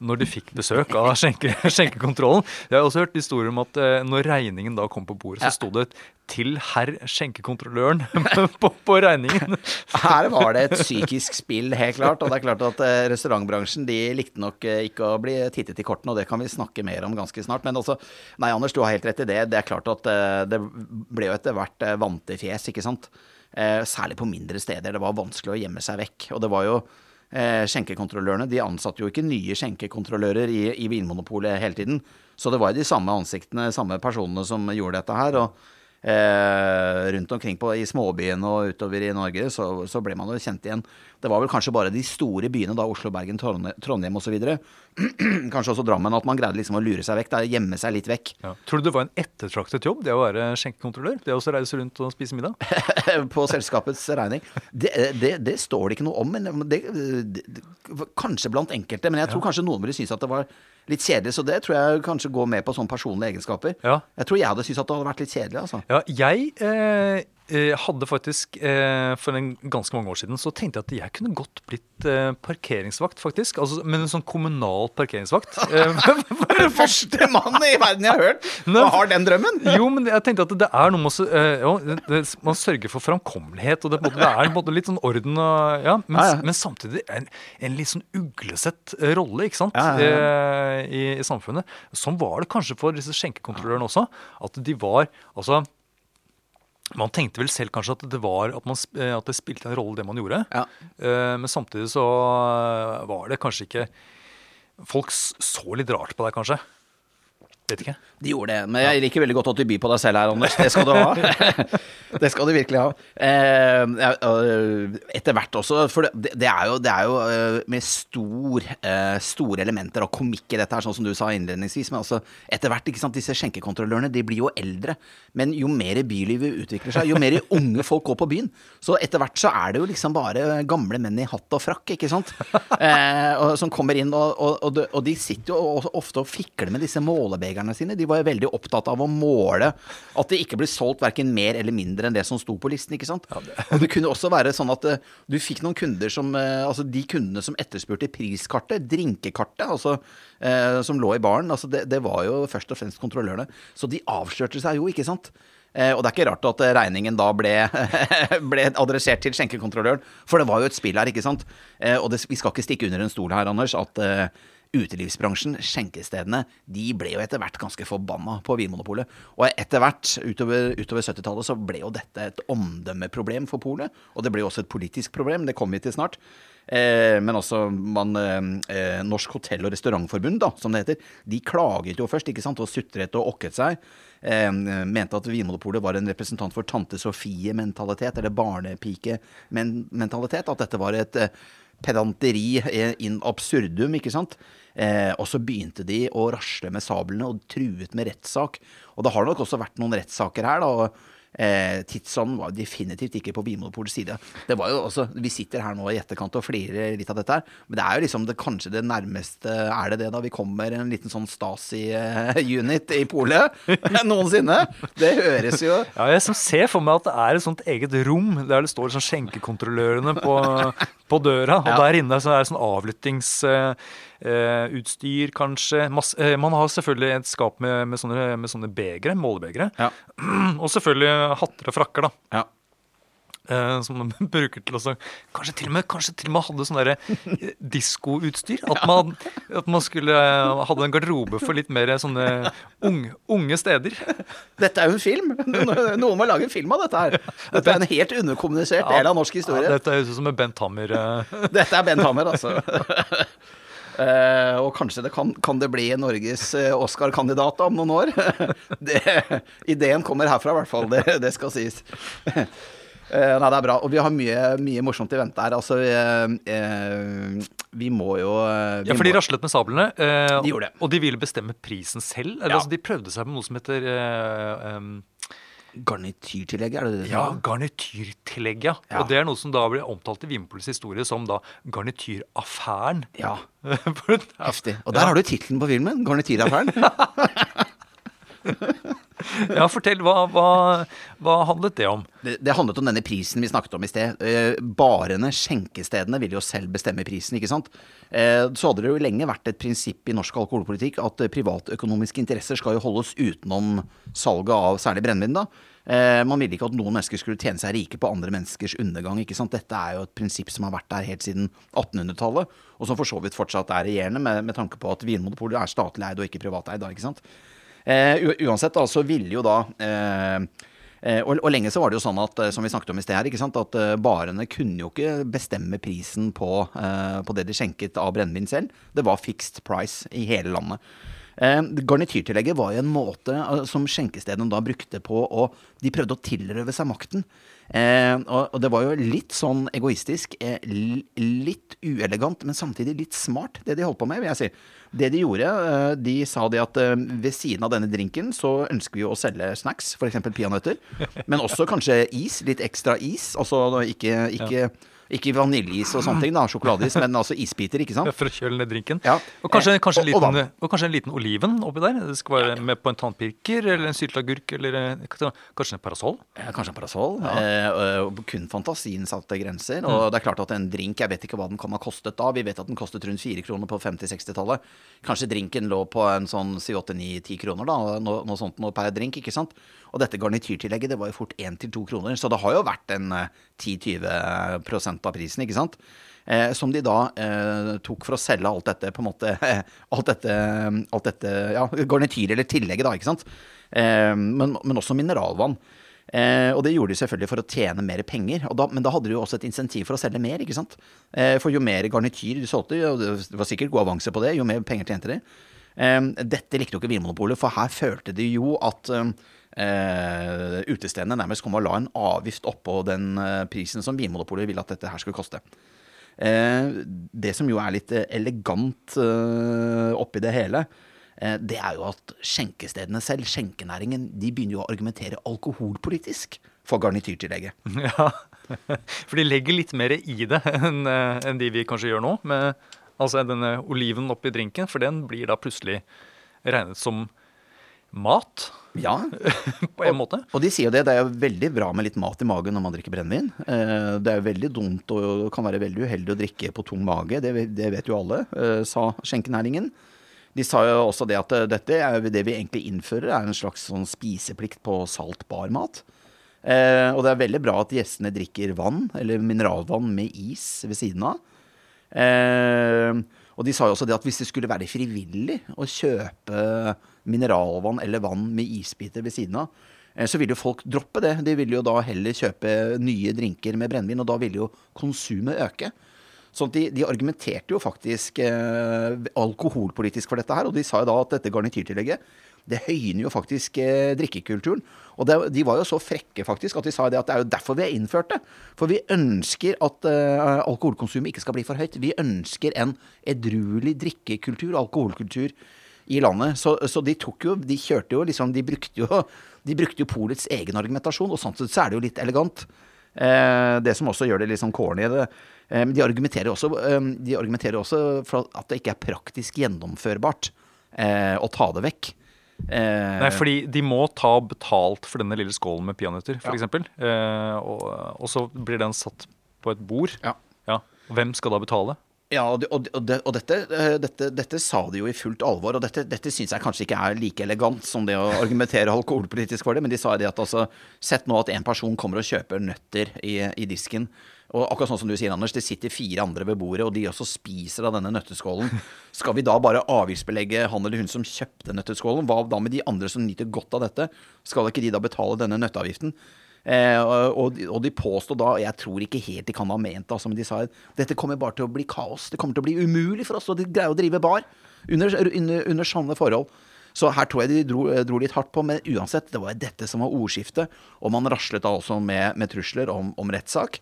når de fikk besøk av skjenke, skjenkekontrollen. Jeg har også hørt historier om at eh, når regningen da kom på bordet, så sto det 'til herr skjenkekontrolløren' på, på regningen. Her var det et psykisk spill, helt klart. Og det er klart at eh, restaurantbransjen de likte nok eh, ikke å bli tittet i kortene, og det kan vi snakke mer om ganske snart. Men også nei Anders, du har helt rett i det. Det er klart at det ble jo etter hvert vante fjes, ikke sant. Eh, Særlig på mindre steder. Det var vanskelig å gjemme seg vekk. Og det var jo eh, skjenkekontrollørene de ansatte jo ikke nye skjenkekontrollører i, i Vinmonopolet hele tiden. Så det var jo de samme ansiktene, samme personene som gjorde dette her. og Eh, rundt omkring på, i småbyene og utover i Norge, så, så ble man jo kjent igjen. Det var vel kanskje bare de store byene, da Oslo, Bergen, Trondheim, osv. kanskje også Drammen, at man greide liksom å lure seg vekk, da, gjemme seg litt vekk. Ja. Tror du det var en ettertraktet jobb, det å være skjenkekontrollør? Det å også reise rundt og spise middag? på selskapets regning. Det, det, det står det ikke noe om, men det, kanskje blant enkelte. Men jeg tror kanskje noen ville synes at det var litt kjedelig, så det tror jeg kanskje går med på sånne personlige egenskaper. Ja. Jeg tror jeg hadde syntes at det hadde vært litt kjedelig, altså. Ja, jeg eh, hadde faktisk eh, For en ganske mange år siden så tenkte jeg at jeg kunne godt blitt eh, parkeringsvakt, faktisk. Altså, men en sånn kommunal parkeringsvakt. Eh, Første mann i verden jeg har hørt som har den drømmen! jo, men jeg tenkte at det er noe med å eh, Man sørger for framkommelighet, og det, det er både litt sånn orden og ja, men, Ja, ja. men samtidig en, en litt sånn uglesett eh, rolle, ikke sant, Eh, i, i samfunnet. Sånn var det kanskje for disse skjenkekontrollørene også. At de var altså man tenkte vel selv kanskje at det var at, man, eh, at det spilte en rolle, det man gjorde. Ja. Eh, Men samtidig så eh, var det kanskje ikke Folk så litt rart på deg, kanskje. Vet ikke. De gjorde det, men jeg liker veldig godt at du byr på deg selv her, Anders. Det skal du ha. det skal du virkelig ha. Eh, etter hvert også, for det, det, er jo, det er jo eh, med stor, eh, store elementer og komikk i dette her, sånn som du sa innledningsvis. Men altså, etter hvert, ikke sant, disse skjenkekontrollørene de blir jo eldre. Men jo mer bylivet utvikler seg, jo mer unge folk går på byen. Så etter hvert så er det jo liksom bare gamle menn i hatt og frakk, ikke sant. Eh, og, som kommer inn, og, og, og de sitter jo ofte og fikler med disse målebegerne kollegerne sine. De var jo veldig opptatt av å måle at det ikke ble solgt verken mer eller mindre enn det som sto på listen. ikke sant? Ja, det. Og det kunne også være sånn at uh, du fikk noen kunder som uh, Altså de kundene som etterspurte priskartet, drinkekartet, altså eh, som lå i baren, altså det, det, var jo først og fremst kontrollørene. Så de avslørte seg jo, ikke sant? og det er ikke rart at regningen da ble, ble adressert til skjenkekontrolløren, for det var jo et spill her, ikke sant? og det, vi skal ikke stikke under en stol her, Anders, at utelivsbransjen, skjenkestedene, de ble jo etter hvert ganske forbanna på Vinmonopolet. Og etter hvert, utover, utover 70-tallet, så ble jo dette et omdømmeproblem for polet. Og det ble jo også et politisk problem, det kommer vi til snart. Eh, men også man, eh, Norsk hotell- og restaurantforbund, da, som det heter, de klaget jo først ikke sant, og sutret og okket seg. Eh, mente at Vinmonopolet var en representant for tante Sofie-mentalitet, eller barnepike-mentalitet. At dette var et eh, pedanteri in absurdum, ikke sant. Eh, og så begynte de å rasle med sablene og truet med rettssak. Og det har nok også vært noen rettssaker her, da. Eh, Tidsånden var definitivt ikke på Vinmonopolets side. Det var jo også, Vi sitter her nå i etterkant og flirer litt av dette her, men det er jo liksom det, kanskje det nærmeste Er det det da vi kommer en liten sånn Stasi-unit i polet noensinne? Det høres jo Ja, jeg ser for meg at det er et sånt eget rom der det står sånn skjenkekontrollørene på, på døra, og ja. der inne så er det sånn avlyttingsutstyr, Uh, Uh, kanskje. Masse, uh, man har selvfølgelig et skap med, med sånne, med sånne begre, målebegre. Ja. Og selvfølgelig hatter og frakker, da. Ja. Uh, som man bruker til å Kanskje til og med, til og med hadde sånn uh, diskoutstyr. At, man, at man skulle uh, hadde en garderobe for litt mer sånne unge, unge steder. Dette er jo en film! Noen må lage en film av dette her. Dette er en helt underkommunisert ja, del av norsk historie. Ja, dette høres ut som en Bent Hammer. Dette er Bent Hammer, altså. Uh, og kanskje det kan, kan, det bli Norges Oscar-kandidat om noen år. det, ideen kommer herfra, i hvert fall. Det, det skal sies. Uh, nei, det er bra. Og vi har mye, mye morsomt i vente her. Altså, vi må jo vi Ja, for de raslet med sablene. de gjorde det. Og de ville bestemme prisen selv. Eller, ja. altså, de prøvde seg på noe som heter um Garnityrtillegg, er det det? Ja, garnityrtillegg, ja. ja. Og det er noe som da blir omtalt i Vimpels historie som da garnityraffæren. Ja. Heftig. Og der ja. har du tittelen på filmen. Garnityraffæren. ja, fortell. Hva, hva, hva, handlet det om? Det, det, handlet om denne prisen vi snakket om i sted. Eh, barene, skjenkestedene, vil jo selv bestemme prisen, ikke sant. Eh, så hadde det jo lenge vært et prinsipp i norsk alkoholpolitikk at eh, privatøkonomiske interesser skal jo holdes utenom salget av særlig brennevin, da. Man ville ikke at noen mennesker skulle tjene seg rike på andre menneskers undergang. ikke sant? Dette er jo et prinsipp som har vært der helt siden 1800-tallet, og som for så vidt fortsatt er regjerende, med, med tanke på at Vinmonopolet er statlig eid og ikke privateid. ikke sant? Eh, uansett da, så ville jo da eh, eh, og, og, lenge så var det jo sånn at som vi snakket om i sted her, ikke sant, at barene kunne jo ikke bestemme prisen på, på det de skjenket av brennevin selv. Det var fixed price i hele landet. Eh, garnityrtillegget var jo en måte som skjenkestedene da brukte på å De prøvde å tilrøve seg makten. Eh, og, det var jo litt sånn egoistisk, eh, litt uelegant, men samtidig litt smart, det de holdt på med, vil jeg si. Det de gjorde, eh, de sa det at ved siden av denne drinken så ønsker vi å selge snacks, f.eks. peanøtter. Men også kanskje is, litt ekstra is. Altså ikke, ikke ja ikke vaniljeis og sånne ting, da, sjokoladeis, men altså isbiter, ikke sant? For å kjøle ned drinken. Ja. Og, kanskje, eh, og, liten, og, og, kanskje, en liten oliven oppi der? Det skal være med på en tannpirker eller en sylteagurk eller eh, kanskje en parasoll? Ja, kanskje en parasoll. Ja. Eh, kun fantasien satte grenser. Og mm. det er klart at en drink, jeg vet ikke hva den kan ha kostet da. Vi vet at den kostet rundt fire kroner på 50-60-tallet. Kanskje drinken lå på en sånn 7-8-9-10 kroner, da. Noe, noe sånt noe per drink, ikke sant. Og dette garnityrtillegget det var jo fort 1-2 kroner, så det har jo vært en 10-20 eh, av prisen, ikke sant. Eh, som de da eh, tok for å selge alt dette, på en måte Alt dette, alt dette ja, garnityr eller tillegget, da, ikke sant. Eh, men, men, også mineralvann. Eh, og det gjorde de selvfølgelig for å tjene mer penger. Da, men da hadde de jo også et insentiv for å selge mer, ikke sant. Eh, for jo mer garnityr de solgte, og det var sikkert god avanse på det, jo mer penger tjente de. Eh, dette likte jo ikke Vinmonopolet, for her følte de jo at eh, utestedene nærmest kom og la en avgift oppå den eh, prisen som Vinmonopolet ville at dette her skulle koste. Eh, det som jo er litt eh, elegant eh, oppi det hele, eh, det er jo at skjenkestedene selv, skjenkenæringen, de begynner jo å argumentere alkoholpolitisk for garnityrtillegget. Ja, for de legger litt mer i det enn en de vi kanskje gjør nå. Med altså denne oliven oppi drinken, for den blir da plutselig regnet som mat, Ja, på en måte. Og de sier jo det, det er jo veldig bra med litt mat i magen når man drikker brennevin. Eh, Det er jo veldig dumt og kan være veldig uheldig å drikke på tung mage, det, det vet jo alle, eh, sa skjenkenæringen. De sa jo også det at eh, dette er det vi egentlig innfører, er en slags sånn spiseplikt på saltbar mat. Eh, og det er veldig bra at gjestene drikker vann, eller mineralvann med is ved siden av. Eh, og de sa jo også det at hvis det skulle være frivillig å kjøpe mineralvann eller vann med isbiter ved siden av, eh, så vil jo folk droppe det. De vil jo da heller kjøpe nye drinker med brennevin, og da vil jo konsumet øke. Sånn de, de argumenterte jo faktisk eh, alkoholpolitisk for dette her, og de sa jo da at dette garnityrtillegget det høyner jo faktisk eh, drikkekulturen. Og det, de var jo så frekke faktisk at de sa det at det er jo derfor vi har innført det. For vi ønsker at eh, alkoholkonsumet ikke skal bli for høyt. Vi ønsker en edruelig drikkekultur, alkoholkultur, i landet. Så, så de tok jo De kjørte jo liksom De brukte jo, de brukte jo polets egen argumentasjon, og sånn sett så er det jo litt elegant. Eh, det som også gjør det litt sånn corny. Det, eh, de, argumenterer også, eh, de argumenterer også for at det ikke er praktisk gjennomførbart eh, å ta det vekk. Eh, Nei, fordi de må ta betalt for denne lille skålen med peanøtter, Ja. f.eks. Eh, og, og så blir den satt på et bord. Ja. Ja. Hvem skal da betale? Ja, og, og, og, det, og dette, eh, dette, dette sa de jo i fullt alvor, og dette, dette syns jeg kanskje ikke er like elegant som det å argumentere alkoholpolitisk for det, men de sa det at altså, sett nå at en person kommer og kjøper nøtter i, i disken, og akkurat sånn som du sier, Anders, det sitter fire andre ved bordet, og de også spiser av denne nøtteskålen. Skal vi da bare avgiftsbelegge han eller hun som kjøpte nøtteskålen? Hva da med de andre som nyter godt av dette? Skal ikke de da betale denne nøtteavgiften? Eh, og, de- påstod da, og jeg tror ikke helt de kan ha ment det, altså, men de sa dette kommer bare til å bli kaos. Det kommer til å bli umulig for oss å greie å drive bar under, under, under sånne forhold. Så her tror jeg de dro, dro litt hardt på, men uansett, det var dette som var ordskiftet. Og man raslet da også med, med trusler om, om rettssak.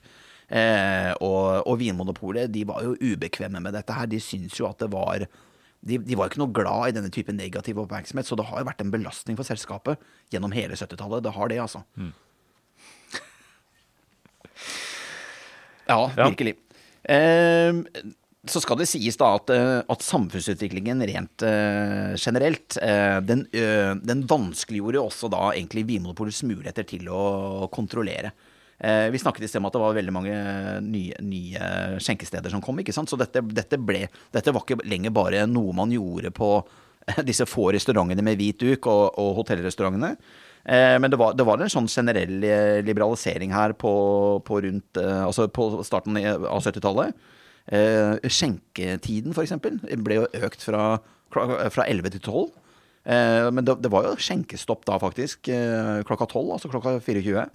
Eh, og, og Vinmonopolet de var jo ubekvemme med dette her. De syntes jo at det var de, de var ikke noe glad i denne type negativ oppmerksomhet, så det har jo vært en belastning for selskapet gjennom hele 70-tallet. Det har det, altså. Ja, Ja. virkelig. Eh, så skal det sies da at, eh, at samfunnsutviklingen rent eh, generelt, eh, den, eh, den vanskeliggjorde også da egentlig Vinmonopolets muligheter til å kontrollere. Eh, vi snakket i sted om at det var veldig mange nye, nye skjenkesteder som kom, ikke sant. Så dette, dette, ble, dette var ikke lenger bare noe man gjorde på disse få restaurantene med hvit duk og, og hotellrestaurantene. Eh, men det var, det var en sånn generell eh, liberalisering her på, på rundt eh, Altså på starten av 70-tallet. Eh, skjenketiden, eksempel, ble jo økt fra, fra 11 til 12. Eh, men det, det var jo skjenkestopp da, faktisk, klokka 12, altså klokka 24.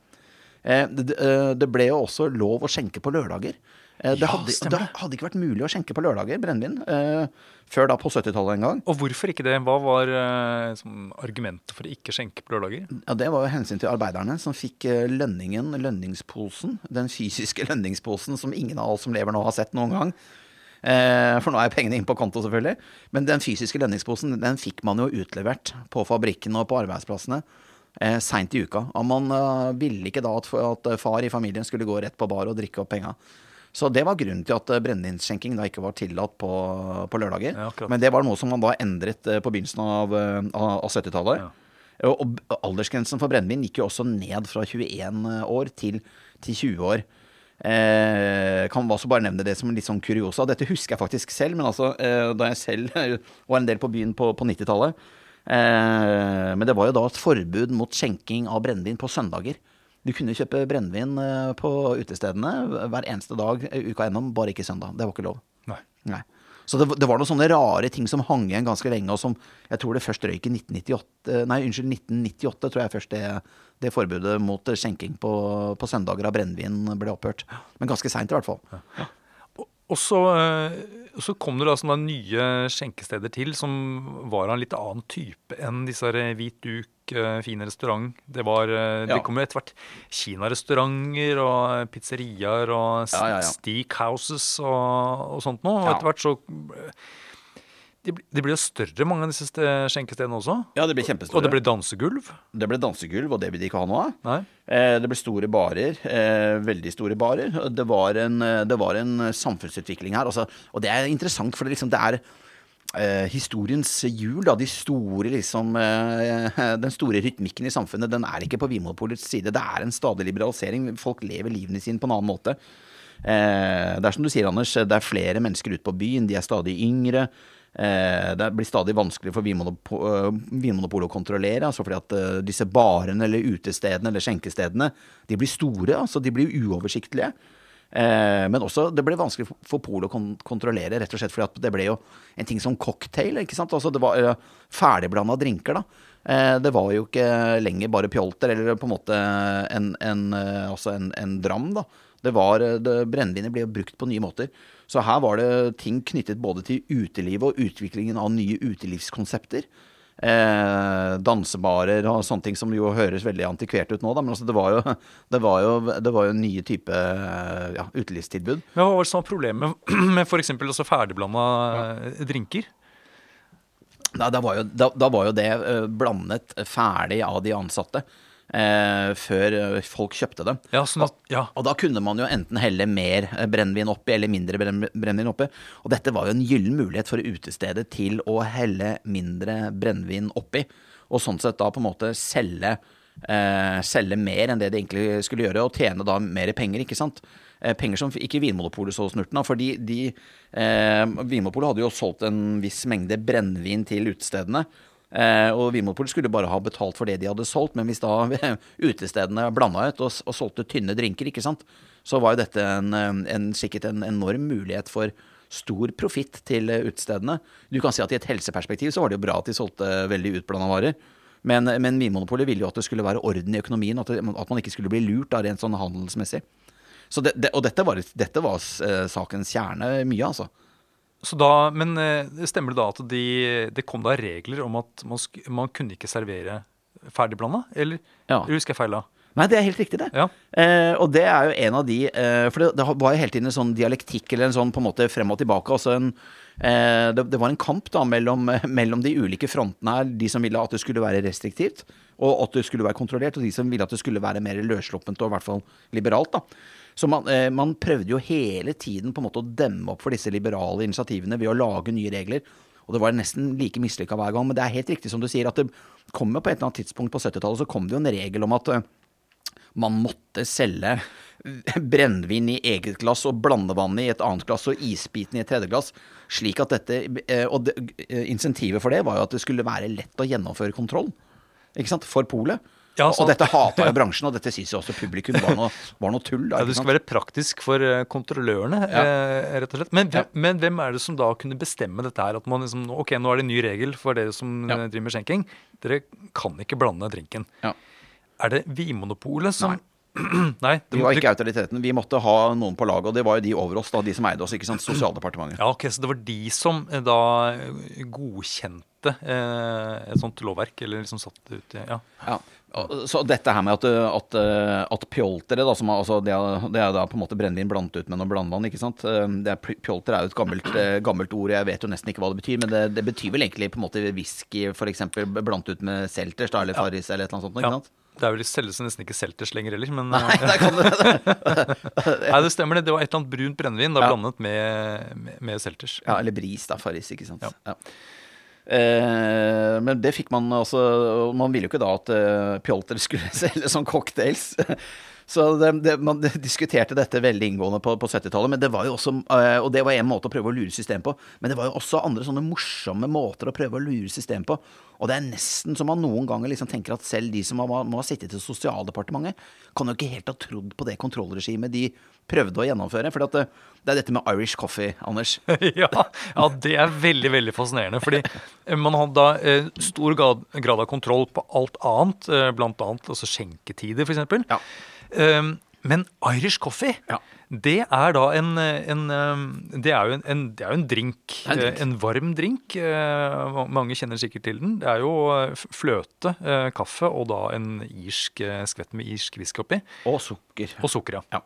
Eh, det, det ble jo også lov å skjenke på lørdager. Eh, det, hadde, ja, det hadde ikke vært mulig å skjenke på lørdager, brennevin, eh, før da på 70-tallet en gang. Og hvorfor ikke det? Hva var eh, argumentet for å ikke skjenke på lørdager? Ja, Det var jo hensyn til arbeiderne som fikk eh, lønningen, lønningsposen, den fysiske lønningsposen som ingen av oss som lever nå har sett noen gang. Eh, for nå er pengene inne på konto, selvfølgelig. Men den fysiske lønningsposen den fikk man jo utlevert på fabrikken og på arbeidsplassene eh, seint i uka. Og man ville ikke da at, at far i familien skulle gå rett på bar og drikke opp penga. Så det var grunnen til at eh, brennevinsskjenking da ikke var tillatt på, på lørdager. Ja. Men det var noe som man da endret eh, på begynnelsen av, eh, av av 70-tallet. Ja. Og, og aldersgrensen for brennevin gikk jo også ned fra 21 år til, til 20 år. Eh, kan også bare nevne det som litt sånn kuriosa. Dette husker jeg faktisk selv, men altså eh, da jeg selv var en del på byen på, på 90-tallet. Eh, men det var jo da et forbud mot skjenking av brennevin på søndager. Du kunne kjøpe brennevin eh, på utestedene hver eneste dag eh, uka gjennom, bare ikke søndag. Det var ikke lov. Nei. Nei. Så det, det var noen sånne rare ting som hang igjen ganske lenge, og som jeg tror det først røyk i 1998 Nei, unnskyld, 1998 tror jeg først det, det forbudet mot skjenking på, på søndager av brennevin ble opphørt. Men ganske seint i hvert fall. Og, og så, eh, så kom det da sånne nye skjenkesteder til som var av en litt annen type enn disse her hvit duk, eh, fin restaurant. Det, var, ja. det kom jo etter hvert kinarestauranter og pizzeriaer og ja, ja. steakhouses og, og sånt noe. Og etter hvert så de, de blir jo større, mange av disse skjenkestedene også. Ja, det blir kjempestore. Og det blir dansegulv. Det blir dansegulv, og det vil de ikke ha noe av. Nei. Eh, Det ble store barer, eh, veldig store barer. Det var en, eh, det var en samfunnsutvikling her. Altså, og det er interessant, for det, liksom, det er eh, historiens hjul. Da, de store, liksom, den store rytmikken i samfunnet den er ikke på Vinmonopolets side. Det er en stadig liberalisering. Folk lever livene sine på en annen måte. Eh, det er som du sier, Anders, det er flere mennesker ute på byen. De er stadig yngre. Eh, det blir stadig vanskeligere for Vinmonopo- eh, Vinmonopolet å kontrollere. altså fordi at eh, disse barene eller utestedene eller skjenkestedene de blir store. altså De blir uoversiktlige. Men også det ble vanskelig for- Polet å kon kontrollere, rett og slett fordi at det ble jo en ting som cocktail. ikke sant? Altså Det var ferdigblanda drinker. da. Det var jo ikke lenger bare pjolter eller på en måte en, en, altså en, en dram. da. Det var, eh, det, Brennevinet ble brukt på nye måter. Så her var det ting knyttet både til utelivet og utviklingen av nye utelivskonsepter. Eh, dansebarer og sånne ting som jo høres veldig antikvert ut nå, da. Men altså, det, var jo, det, var jo, det var jo nye type eh, ja, utelivstilbud. Men hva var det som var problemet med f.eks. også ferdigblanda ja. drinker? Da, da, var, jo, da, da var jo det eh, blandet ferdig av de ansatte eh, før folk kjøpte det. Ja, sånn at, ja. Og da kunne man jo enten helle mer brennevin oppi eller mindre brenn- brennevin oppi. Og dette var jo en gyllen mulighet for utestedet til å helle mindre brennevin oppi. Og sånn sett da på en måte selge, eh, selge mer enn det det egentlig skulle gjøre, og tjene da mer penger, ikke sant. Eh, penger som ikke Vinmonopolet så snurten av. Fordi de, eh, Vinmonopolet hadde jo solgt en viss mengde brennevin til utestedene. Eh, og Vinmonopolet skulle bare ha betalt for det de hadde solgt, men hvis da utestedene blanda ut og, og solgte tynne drinker, ikke sant, så var jo dette en, eh, en, sikkert en enorm mulighet for stor profitt til utestedene. Du kan si at i et helseperspektiv så var det jo bra at de solgte veldig utblanda varer. Men, men Vinmonopolet ville jo at det skulle være orden i økonomien, at, det, at man ikke skulle bli lurt da, rent sånn handelsmessig. Så det, det, og dette var, dette var eh, sakens kjerne mye, altså. Så da, men eh, stemmer det da at de, det kom da regler om at man, sk man kunne ikke servere ferdigblanda? Eller, Ja. eller husker jeg feil da? Nei, det er helt riktig, det. Ja. Eh, og det er jo en av de eh, For det, det var jo hele tiden en sånn dialektikk eller en sånn på en måte frem og tilbake. Altså en, eh, det, det var en kamp da mellom, mellom de ulike frontene her. De som ville at det skulle være restriktivt, og at det skulle være kontrollert. Og de som ville at det skulle være mer løssluppent og i hvert fall liberalt. da. Så man, eh, man prøvde jo hele tiden på en måte å demme opp for disse liberale initiativene ved å lage nye regler. Og det var nesten like mislykka hver gang. Men det er helt riktig som du sier, at det kom jo på et eller annet tidspunkt på 70-tallet så kom det jo en regel om at eh, man måtte selge brennevin i eget glass og blandevannet i et annet glass og isbiten i et tredje glass. Slik at dette, eh, og det, eh, Insentivet for det var jo at det skulle være lett å gjennomføre kontroll ikke sant, for polet. Ja, og dette hata jo bransjen, og dette syns jo også publikum var noe, var noe tull. Da, Ja, det skulle være praktisk for eh, kontrollørene, Ja. eh, rett og slett. Men, Ja. men hvem er det som da kunne bestemme dette her? At man liksom, ok, nå er det en ny regel for dere som eh, driver med skjenking. Dere kan ikke blande drinken. Ja. Er det Vinmonopolet som Nei. Nei. det Vi var ikke autoriteten. Vi måtte ha noen på laget, og det var jo de over oss, da, de som eide oss. ikke sant, Sosialdepartementet. Ja, ok, Så det var de som eh, da eh, godkjente eh, et sånt lovverk? Eller liksom satt det ut Ja. Ja. Så dette her med at, at, at pjoltere, da, som er, altså det, er, det er da på en måte brennevin blandet ut med noe blandevann, ikke sant. Det er, pjolter er jo et gammelt, eh, gammelt ord, jeg vet jo nesten ikke hva det betyr, men det, det betyr vel egentlig på en måte whisky f.eks. blandet ut med selters da, eller Farris eller et eller annet sånt. ikke sant? Det er vel selges nesten ikke selters lenger heller, men Nei, det, kan du Nei, det stemmer det. Det var et eller annet brunt brennevin da Ja. blandet med, med, med selters. Ja, eller bris, da. Farris, ikke sant. Ja. Ja. Eh, men det fikk man altså Man ville jo ikke da at eh, pjolter skulle selge som cocktails. Så det, det, man diskuterte dette veldig inngående på, på 70-tallet. Men det var jo også, eh, og det var en måte å prøve å lure systemet på. Men det var jo også andre sånne morsomme måter å prøve å lure systemet på. Og det er nesten som man noen ganger liksom tenker at selv de som må, må ha sittet i Sosialdepartementet, kan jo ikke helt ha trodd på det kontrollregimet de prøvde å gjennomføre. For det, det er dette med Irish coffee, Anders. ja, ja, det er veldig veldig fascinerende. Fordi eh, man hadde da eh, stor grad, grad av kontroll på alt annet, eh, blant annet altså skjenketider, f.eks. Ja. Um, men Irish coffee, Ja. Det er da en, en Det er jo en, en, det er jo en drink. En drink. En varm drink. Eh, Mange kjenner sikkert til den. Det er jo eh, fløte, eh, kaffe og da en irsk eh, skvett med irsk whisky oppi. Og sukker. Og sukker, ja. Ja,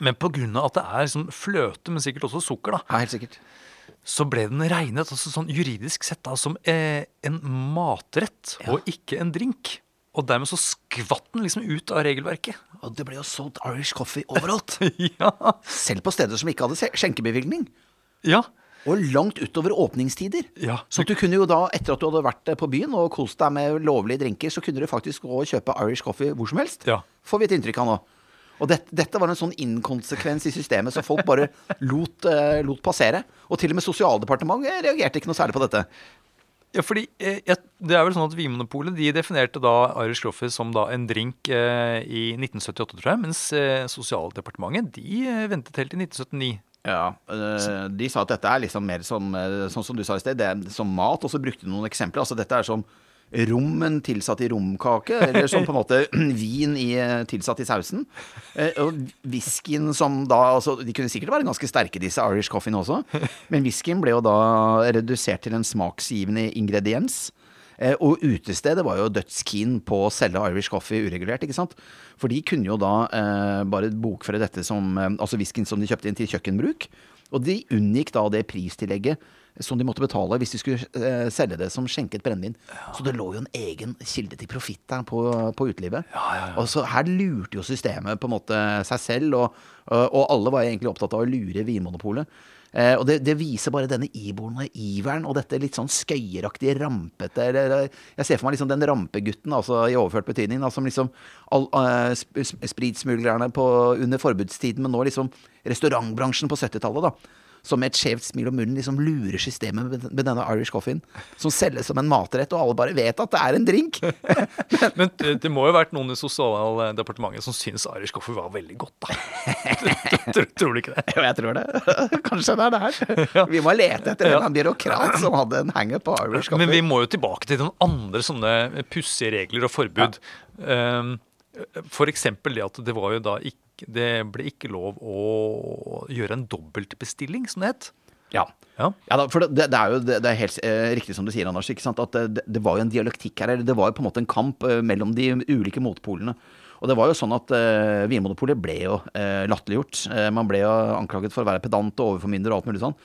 Men pga. at det er liksom fløte, men sikkert også sukker, da, ja helt sikkert. så ble den regnet altså sånn juridisk sett da, som eh, en matrett og ikke en drink. Og dermed så skvatt den liksom ut av regelverket. Og det ble jo solgt Irish coffee overalt. ja. Selv på steder som ikke hadde skjenkebevilgning. ja. Og langt utover åpningstider. Ja. Så du kunne jo da, etter at du hadde vært på byen og kost deg med lovlige drinker, så kunne du faktisk gå og kjøpe Irish coffee hvor som helst. Ja. Får vi et inntrykk av nå. Og det, dette var en sånn inkonsekvens i systemet, som folk bare lot, uh, lot passere. Og til og med Sosialdepartementet reagerte ikke noe særlig på dette. Ja, fordi eh, Det er vel sånn at Vinmonopolet de definerte da Irish Coffee som da en drink eh, i 1978, tror jeg. Mens eh, Sosialdepartementet de ventet helt til 1979. Ja, De sa at dette er liksom mer som Sånn som du sa i sted, det er som mat. Og så brukte de noen eksempler. Altså Dette er som rommen tilsatt i romkake, eller som på en måte vin i, øh, tilsatt i sausen. Eh, Og whiskyen som da altså, De kunne sikkert være ganske sterke, disse Irish coffeene også. Men whiskyen ble jo da redusert til en smaksgivende ingrediens. Eh, Og utestedet var jo dødskeen på å selge Irish coffee uregulert, ikke sant. For de kunne jo da eh, bare bokføre dette som eh, Altså whiskyen som de kjøpte inn til kjøkkenbruk. Og de unngikk da det pristillegget som de måtte betale hvis de skulle eh, selge det som skjenket brennevin. Så det lå jo en egen kilde til profitt der på, på utelivet. Og så her lurte jo systemet på en måte seg selv, og, og, alle var egentlig opptatt av å lure Vinmonopolet. Eh, og det, det viser bare denne iboende iveren og dette litt sånn skøyeraktige, rampete eller, Jeg ser for meg liksom den rampegutten, altså i overført betydning, da, som liksom all, uh, sp spritsmuglerne på, under forbudstiden, men nå liksom restaurantbransjen på 70-tallet, da. Som med et skjevt smil om munnen liksom lurer systemet med, denne Irish coffeen. Som selges som en matrett, og alle bare vet at det er en drink. Men det, det må jo ha vært noen i Sosialdepartementet som syns Irish Coffee var veldig godt, da. tror, tror du ikke det? Jo, jeg tror det. Kanskje det er det her. Vi må lete etter en eller annen byråkrat som hadde en hangup på Irish coffee. Men vi må jo tilbake til noen andre sånne pussige regler og forbud. Um, for eksempel det at det var jo da ikke Det ble ikke lov å gjøre en dobbeltbestilling, som det het. Ja. Ja. Ja, da, for det, det er jo det, det er helt eh, riktig som du sier, Anders. ikke sant? At det, det var jo en dialektikk her. eller Det var jo på en måte en kamp eh, mellom de ulike motpolene. Og det var jo sånn at eh, Vinmonopolet ble jo eh, latterliggjort. Eh, man ble jo anklaget for å være pedant og overformynder og alt mulig sånn.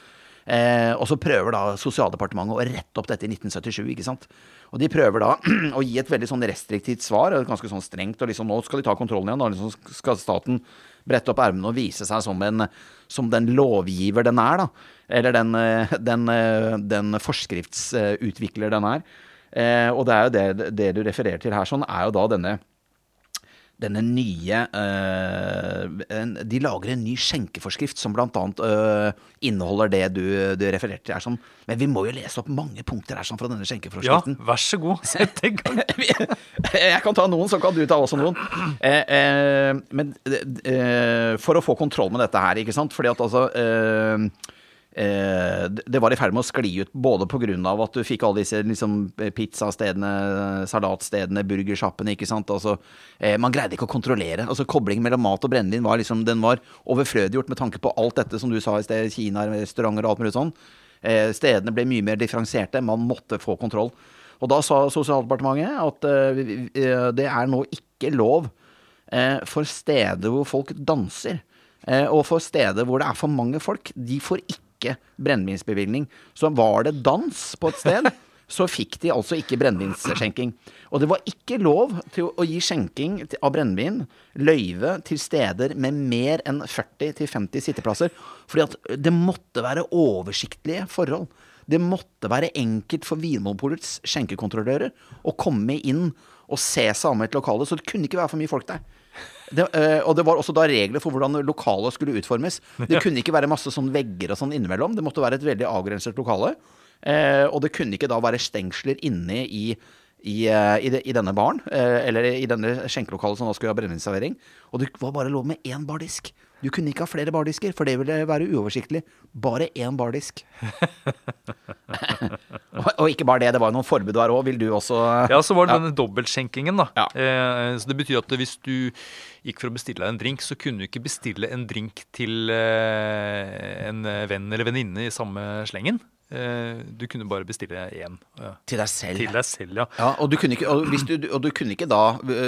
Eh, og så prøver da Sosialdepartementet å rette opp dette i 1977, ikke sant. Og de prøver da å gi et veldig sånn restriktivt svar, og ganske sånn strengt, og liksom nå skal de ta kontrollen igjen. Da liksom skal staten brette opp ermene og vise seg som, en, som den lovgiver den er, da. Eller den, eh, den, eh, den forskriftsutvikler den er. Eh, og det er jo det, det du refererer til her, sånn, er jo da denne denne nye øh, De lager en ny skjenkeforskrift som blant annet eh, inneholder det du, du refererte til. sånn. Men vi må jo lese opp mange punkter her sånn fra denne skjenkeforskriften. Ja, vær så god. Sett i gang. Jeg kan ta noen, så kan du ta også noen. Eh, eh, men eh, for å få kontroll med dette her, ikke sant Fordi at altså eh, eh, det- var i ferd med å skli ut både pga. at du fikk alle disse liksom, pizzastedene, salatstedene, burgersjappene. ikke sant? Altså, eh, man greide ikke å kontrollere. altså Koblingen mellom mat og brennevin var liksom, den var overflødiggjort med tanke på alt dette som du sa i sted, Kina, restauranter og alt mulig sånn. Eh, stedene ble mye mer differensierte. Man måtte få kontroll. Og da sa Sosialdepartementet at eh, eh, det er nå ikke lov eh, for steder hvor folk danser, eh, og for steder hvor det er for mange folk. De får ikke brennevinsbevilgning. Så var det dans på et sted, så fikk de altså ikke brennevinsskjenking. Og det var ikke lov til å gi skjenking av brennevin, løyve, til steder med mer enn 40-50 sitteplasser. Fordi at det måtte være oversiktlige forhold. Det måtte være enkelt for Vinmonopolets skjenkekontrollører å komme inn og se seg om et lokale, så det kunne ikke være for mye folk der. Det, eh, og det var også da regler for hvordan lokalet skulle utformes. Det kunne ikke være masse sånn vegger og sånn innimellom. Det måtte være et veldig avgrenset lokale. Eh, og det kunne ikke da være stengsler inne i, i, eh, i, de, i denne baren, eller i denne skjenkelokalet som da skulle ha brennevinsservering. Og det var bare lov med én bardisk. Du kunne ikke ha flere bardisker, for det ville være uoversiktlig. Bare én bardisk. og, og ikke bare det, det var jo noen forbud der òg. Vil du også Ja, så var det denne dobbeltskjenkingen, da. Ja. Eh, så det betyr at hvis du gikk for å bestille deg en drink, så kunne du ikke bestille en drink til eh, en venn eller venninne i samme slengen. Eh, du kunne bare bestille én. Til deg selv. til deg selv, ja. Ja, og du kunne ikke, og hvis du, og du kunne ikke da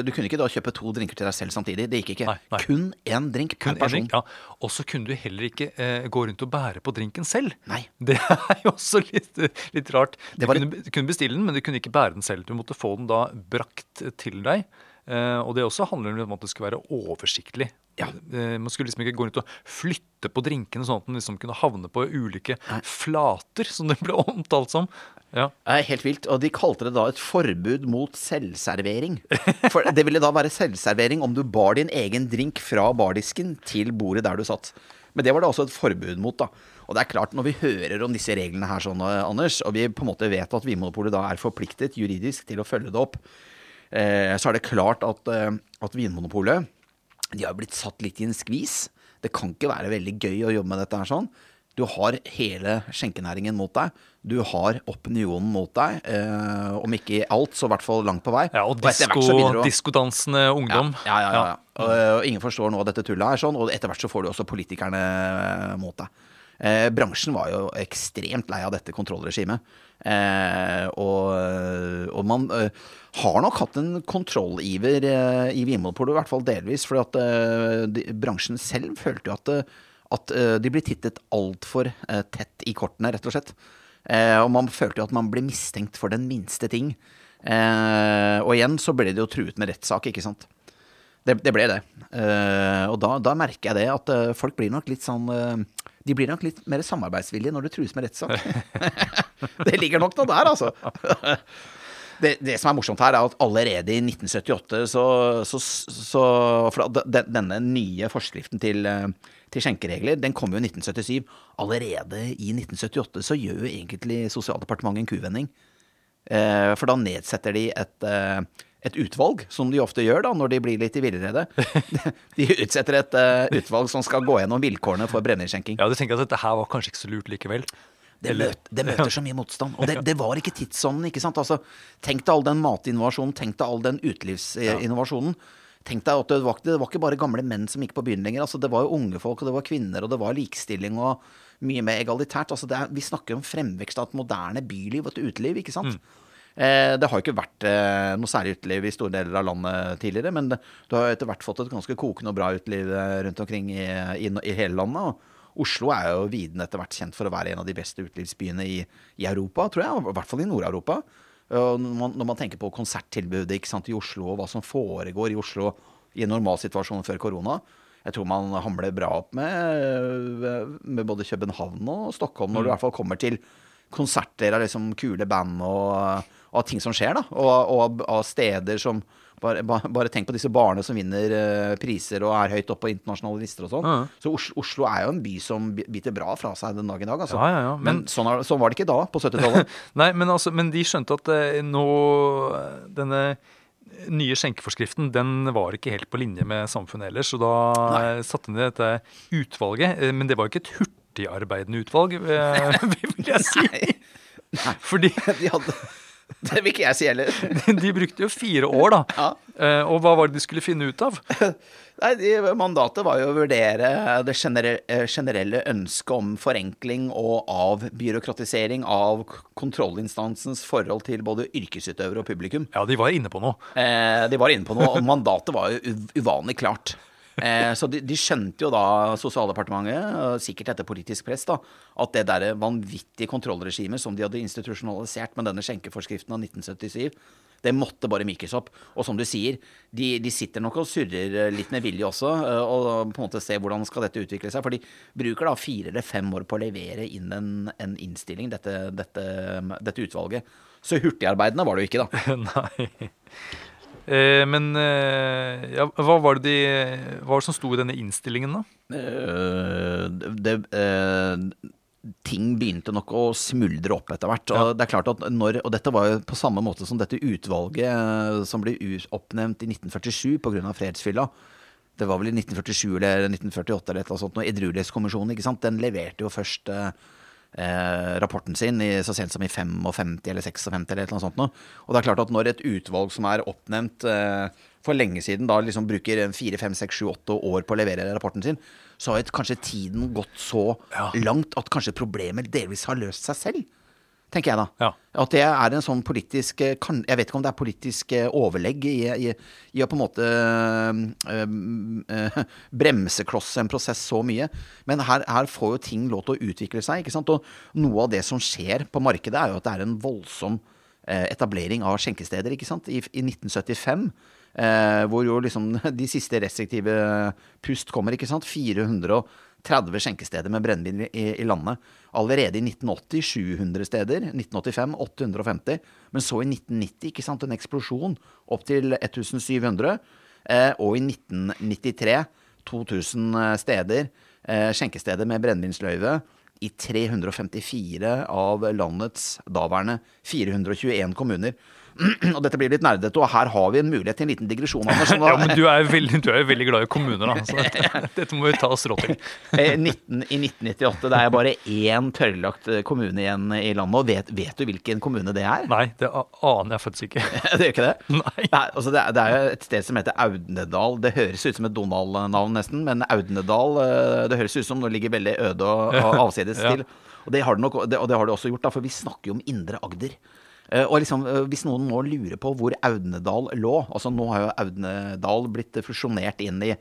Du kunne ikke da kjøpe to drinker til deg selv samtidig. Det gikk ikke. Nei, nei. Kun én drink per Kun person. drink, ja. Og så kunne du heller ikke eh, gå rundt og bære på drinken selv. Nei. Det er jo også litt, litt rart. Du kunne, du kunne bestille den, men du kunne ikke bære den selv. Du måtte få den da brakt til deg. Eh, og det også handler om at det skulle være oversiktlig. Ja. Eh, man skulle liksom ikke gå rundt og flytte på drinkene sånn at den liksom kunne havne på ulike flater, som det ble omtalt som. Ja. Helt vilt. Og de kalte det da et forbud mot selvservering. For det ville da være selvservering om du bar din egen drink fra bardisken til bordet der du satt. Men det var det også et forbud mot, da. Og det er klart, når vi hører om disse reglene her sånn, Anders, og vi på en måte vet at Vinmonopolet da er forpliktet juridisk til å følge det opp, eh, så er det klart at, eh, at Vinmonopolet de har blitt satt litt i en skvis. Det kan ikke være veldig gøy å jobbe med dette her sånn. Du har hele skjenkenæringen mot deg. Du har opinionen mot deg. Eh, om ikke i alt, så i hvert fall langt på vei. Ja, og og diskodansende ungdom. Ja, ja, ja. ja. Og, og ingen forstår noe av dette tullet her, sånn, og etter hvert så får du også politikerne mot deg. Eh, bransjen var jo ekstremt lei av dette kontrollregimet. Eh, og, og man eh, har nok hatt en kontrolliver eh, i Vinmonopolet, i hvert fall delvis. fordi at eh, de, bransjen selv følte jo at, eh, at de ble tittet altfor eh, tett i kortene, rett og slett. Og man følte jo at man ble mistenkt for den minste ting. Og igjen så ble det jo truet med rettssak, ikke sant. Det, det ble det. Og da, da merker jeg det, at folk blir nok litt sånn De blir nok litt mer samarbeidsvillige når det trues med rettssak. det ligger nok noe der, altså. Det, det som er morsomt her, er at allerede i 1978 så, så, så For den- denne nye forskriften til, eh, til skjenkeregler, den kom jo i 1977. Allerede i 1978 så gjør jo egentlig Sosialdepartementet en kuvending. Eh, For da nedsetter de et, eh, et utvalg, som de ofte gjør da, når de blir litt i villrede. De utsetter et uh, utvalg som skal gå gjennom vilkårene for brennevinskjenking. Ja, du tenker at dette her var kanskje ikke så lurt likevel? Det, møter, det møter så mye motstand. Og det, det var ikke tidsånden, ikke sant. Altså, tenk deg all den matinnovasjonen, tenk deg all den utelivsinnovasjonen. Tenk deg at det var, det var ikke bare gamle menn som gikk på byen lenger. Altså, det var jo unge folk, og det var kvinner, og det var likestilling og mye mer egalitært. Altså, det er, vi snakker om fremvekst av et moderne byliv og et uteliv, ikke sant. Eh, det har ikke vært eh, noe særlig uteliv i store deler av landet tidligere, men du har etter hvert fått et ganske kokende og bra uteliv eh, rundt omkring i, i, i hele landet. og Oslo er jo viden etter hvert kjent for å være en av de beste utelivsbyene i, i Europa, tror jeg. I hvert fall i Nord-Europa. Når, man- tenker på konserttilbudet sant, i Oslo, og hva som foregår i Oslo i en normalsituasjon før korona, jeg tror man hamler bra opp med, med både København og Stockholm, når du i hvert fall kommer til konserter av liksom kule band og, og ting som skjer, da. Og, og av- av steder som bare, bare, tenk på disse barene som vinner uh, priser og er høyt oppe på internasjonale lister og sånn. Ja. Så Oslo, Oslo er jo en by som biter bra fra seg den dag i dag, altså. Ja, ja, ja, Men, men- sånn, er, sånn var det ikke da, på 70-tallet. Nei, men, altså, men de skjønte at eh, nå Denne nye skjenkeforskriften den var ikke helt på linje med samfunnet ellers. Så da Nei. satte de dette utvalget. eh, Men det var jo ikke et hurtigarbeidende utvalg, eh, vil jeg si. Nei, Fordi De hadde, det vil ikke jeg si heller. de brukte jo fire år, da. Ja. Eh, Og hva var det de skulle finne ut av? Nei, de, Mandatet var jo å vurdere det generelle, eh, ønsket om forenkling og avbyråkratisering av kontrollinstansens forhold til både yrkesutøvere og publikum. Ja, de var inne på noe. Eh, de var inne på noe, og mandatet var jo uvanlig klart. Eh, så de, de skjønte jo da, Sosialdepartementet, sikkert etter politisk press, da, at det der vanvittige kontrollregimet som de hadde institusjonalisert med denne skjenkeforskriften av 1977, det måtte bare mykes opp. Og som du sier, de, de sitter nok og surrer eh, litt med vilje også, eh, og på en måte ser hvordan skal dette utvikle seg. For de bruker da fire eller fem år på å levere inn en, en innstilling, dette, dette, dette utvalget. Så hurtigarbeidende var det jo ikke, da. Nei. Eh, men eh, ja, hva var det de Hva var det som sto i denne innstillingen, da? Eh, det, eh, ting begynte nok å smuldre opp etter hvert. Og det er klart at når, og dette var jo på samme måte som dette utvalget eh, som ble oppnevnt i 1947 pga. fredsfylla. det var vel i 1947 eller 1948 eller et eller annet sånt, Edruelighetskommisjonen, ikke sant, den leverte jo først eh, eh, rapporten sin i, så sent som i 55 eller 56 eller annet sånt noe. Og det er klart at når et utvalg som er oppnevnt eh, for lenge siden, da liksom bruker 4, 5, 6, 7, 8 år på å levere rapporten sin, så har kanskje tiden gått så Ja. langt at kanskje problemet delvis har løst seg selv. Tenker jeg da. Ja. At det er en sånn politisk eh, kan, Jeg vet ikke om det er politisk eh, overlegg i, i, i å på en måte øh, øh, bremseklosse en prosess så mye. Men her, her får jo ting lov til å utvikle seg. ikke sant? Og noe av det som skjer på markedet, er jo at det er en voldsom etablering av skjenkesteder. ikke sant? I, i 1975 Eh, hvor jo liksom de siste restriktive pust kommer, ikke sant. 430 skjenkesteder med brennevin i, i landet. Allerede i 1980 700 steder. 1985 850. Men så i 1990 ikke sant, en eksplosjon opp til 1700. Eh, og i 1993 2000 steder. Eh, skjenkesteder med brennevinsløyve i 354 av landets daværende 421 kommuner. Og dette blir litt nerdete, og her har vi en mulighet til en liten digresjon. Anders, sånn, Ja, men du er, er jo veldig glad i kommuner, da. Så dette, dette må vi ta oss råd til. Eh, 19, I 1998 det er bare én tørrlagt eh, kommune igjen i landet. Og vet, vet du hvilken kommune det er? Nei, det aner jeg faktisk ikke. det gjør ikke det? Nei. Nei, altså det, det er jo et sted som heter Audnedal. Det høres ut som et Donald-navn, nesten. Men Audnedal eh, det høres ut som det ligger veldig øde og, avsides Ja. til. Og det har det nok, og det har det også gjort, da, for vi snakker jo om Indre Agder. Eh, og liksom, eh, Hvis noen nå lurer på hvor Audnedal lå altså Nå har jo Audnedal blitt fusjonert inn i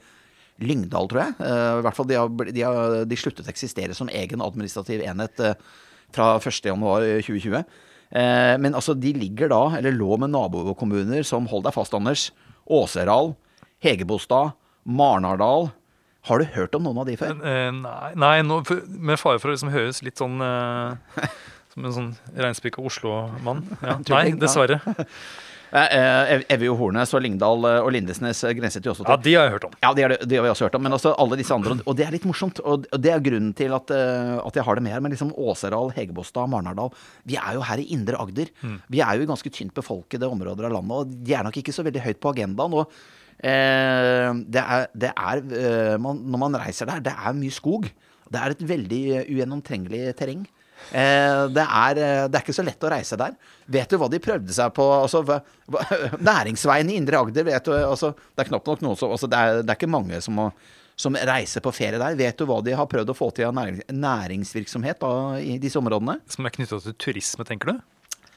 Lyngdal, tror jeg. Eh, I hvert fall de har, de har de sluttet å eksistere som egen administrativ enhet fra 1.1.2020. Eh, men altså, de ligger da, eller lå med nabokommuner som, hold deg fast, Anders, Åseral, Hegebostad, Marnardal. Har du hørt om noen av de før? Nei, nei for, med fare for å liksom høres litt sånn som en sånn reinspikka Oslo-mann. Ja. Nei, dessverre. Eh, eh, Evje og Lyngdal eh, og Lindesnes grenset jo også til Ja, de har jeg hørt om. Ja, de har, det det har vi også hørt om. Men også alle disse andre. Og det er litt morsomt. Og det er grunnen til at, eh, at jeg har det med her. Men liksom Åseral, Hegebostad, Marnardal. Vi er jo her i indre Agder. Vi er jo i ganske tynt befolkede områder av landet. Og de er nok ikke så veldig høyt på agendaen. Og eh, det er, det er eh, man, Når man reiser der, det er mye skog. Det er et veldig eh, ugjennomtrengelig terreng. Eh, det, er, eh, det er ikke så lett å reise der. Vet du hva de prøvde seg på? Altså, næringsveien i Indre Agder, vet du altså, Det er knapt nok noen som altså, det, er, det er ikke mange som, må, som reiser på ferie der. Vet du hva de har prøvd å få til av nærings, næringsvirksomhet da, i disse områdene? Som er knytta til turisme, tenker du?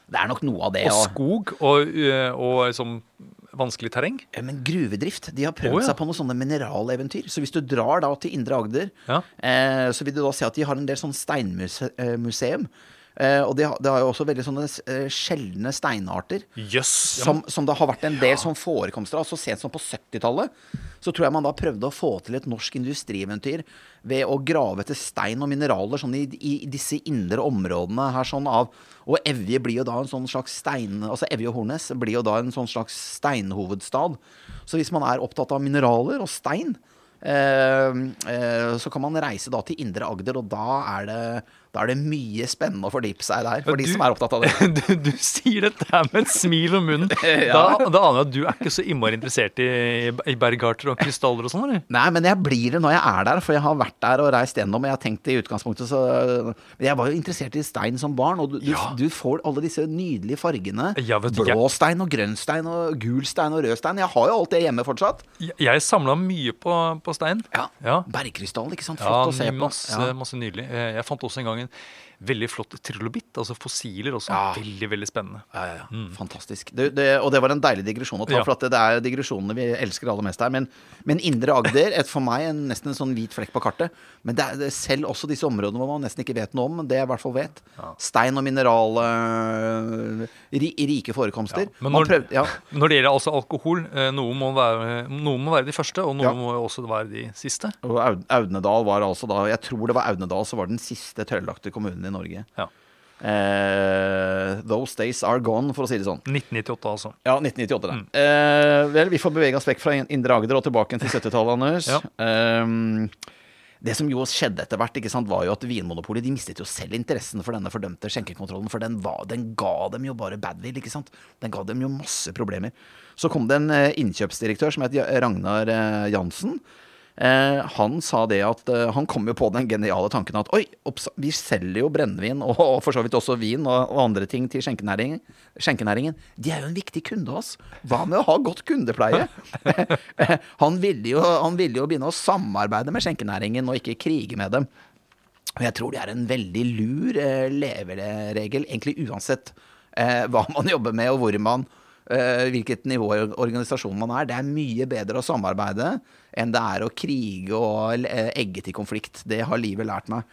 Det er nok noe av det. Og skog og, og, og liksom vanskelig terreng? Ja, Men gruvedrift. De har prøvd oh, ja. seg på noen sånne mineraleventyr. Så hvis du drar da til Indre Agder, Ja. eh, så vil du da se at de har en del sånn steinmuseum. Eh, og det, det har jo også veldig sånne eh, sjeldne steinarter. yes. Som, som det har vært en del sånn forekomster av. Så sent som på 70-tallet så tror jeg man da prøvde å få til et norsk industrieventyr ved å grave etter stein og mineraler sånn i, i disse indre områdene her sånn av Og Evje blir jo da en sånn slags stein Altså Evje og Hornes blir jo da en sånn slags steinhovedstad. Så hvis man er opptatt av mineraler og stein, eh, eh, så kan man reise da til Indre Agder, og da er det, da er det mye spennende å fordype seg der, for de du- som er opptatt av det. Du, du sier dette her med et smil om munnen. Ja. Da, da aner jeg at du er ikke så innmari interessert i, i bergarter og krystaller og sånn, eller? Nei, men jeg blir det når jeg er der, for jeg har vært der og reist gjennom. Og jeg har tenkt i utgangspunktet så jeg var jo interessert i stein som barn, og du, du, Ja. du får alle disse nydelige fargene. Ja, du, Blå stein og grønn stein og gul stein og rød stein. Jeg har jo alt det hjemme fortsatt. Jeg, jeg samla mye på, på stein. Ja. Ja. Bergkrystall, ikke sant. Ja, Flott å se på. masse, masse nydelig. Eh, Jeg fant også en gang en veldig flott trilobit, altså fossiler også. Ja. Veldig, veldig spennende. Ja, ja, ja. Fantastisk. Det, det, og det var en deilig digresjon å ta, Mm. Ja. for at det, er digresjonene vi elsker aller mest her. Men, men Indre Agder, et, for meg en, nesten en sånn hvit flekk på kartet. Men det er det er selv også disse områdene hvor man nesten ikke vet noe om, det jeg i hvert fall vet. Stein og mineral, øh, ri, rike forekomster. Men Man når, prøvde- ja. når det gjelder altså alkohol, eh, noen må, være, noen må være de første, og noen Ja. må også være de siste. Og Aud- Audnedal var altså da Jeg tror det var Audnedal som var den siste tørrlagte kommunen i Norge. Ja. Eh, those days are gone, for å si det sånn. 1998, altså. Ja, 1998, det. Mm. Eh, vel, vi får bevege oss vekk fra Indre Agder og tilbake til 70-tallet, Anders. Ja. Ehm, det som jo skjedde etter hvert, ikke sant, var jo at Vinmonopolet de mistet jo selv interessen for denne fordømte skjenkekontrollen. For den, var, den ga dem jo bare badwill, ikke sant. Den ga dem jo masse problemer. Så kom det en eh, innkjøpsdirektør som het Ragnar eh, Jansen. Eh, han sa det at eh, han kom jo på den geniale tanken at oi, vi selger jo brennevin og, og, for så vidt også vin og, og andre ting til skjenkenæringen. skjenkenæringen. De er jo en viktig kunde av oss. Hva med å ha godt kundepleie? han, ville jo, han ville jo begynne å samarbeide med skjenkenæringen og ikke krige med dem. Og jeg tror det er en veldig lur eh, leveregel, egentlig uansett eh, hva man jobber med og hvor man hvilket nivå i organisasjonen man er. Det er mye bedre å samarbeide enn det er å krige og eh, egge til konflikt. Det har livet lært meg.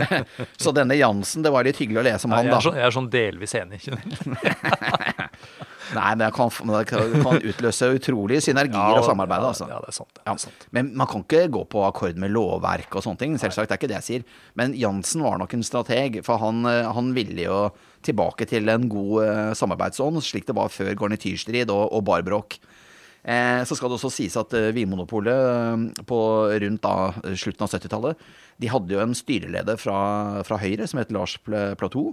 så denne Jansen, det var litt hyggelig å lese om Nei, han, jeg, da. er sånn, jeg er sånn delvis enig. Nei, men det kan, kan utløse utrolige synergier og samarbeid. altså. Ja, det er sant. Det er sant. Men man kan ikke gå på akkord med lovverk og sånne ting. Selvsagt, det er ikke det jeg sier. Men Jansen var nok en strateg, for han, eh, han ville jo tilbake til en god eh, samarbeidsånd, slik det var før garnityrstrid og, og barbråk. Eh, så skal det også sies at eh, Vinmonopolet på rundt da, slutten av 70-tallet, de hadde jo en styreleder fra, fra Høyre som het Lars Pl- Platou.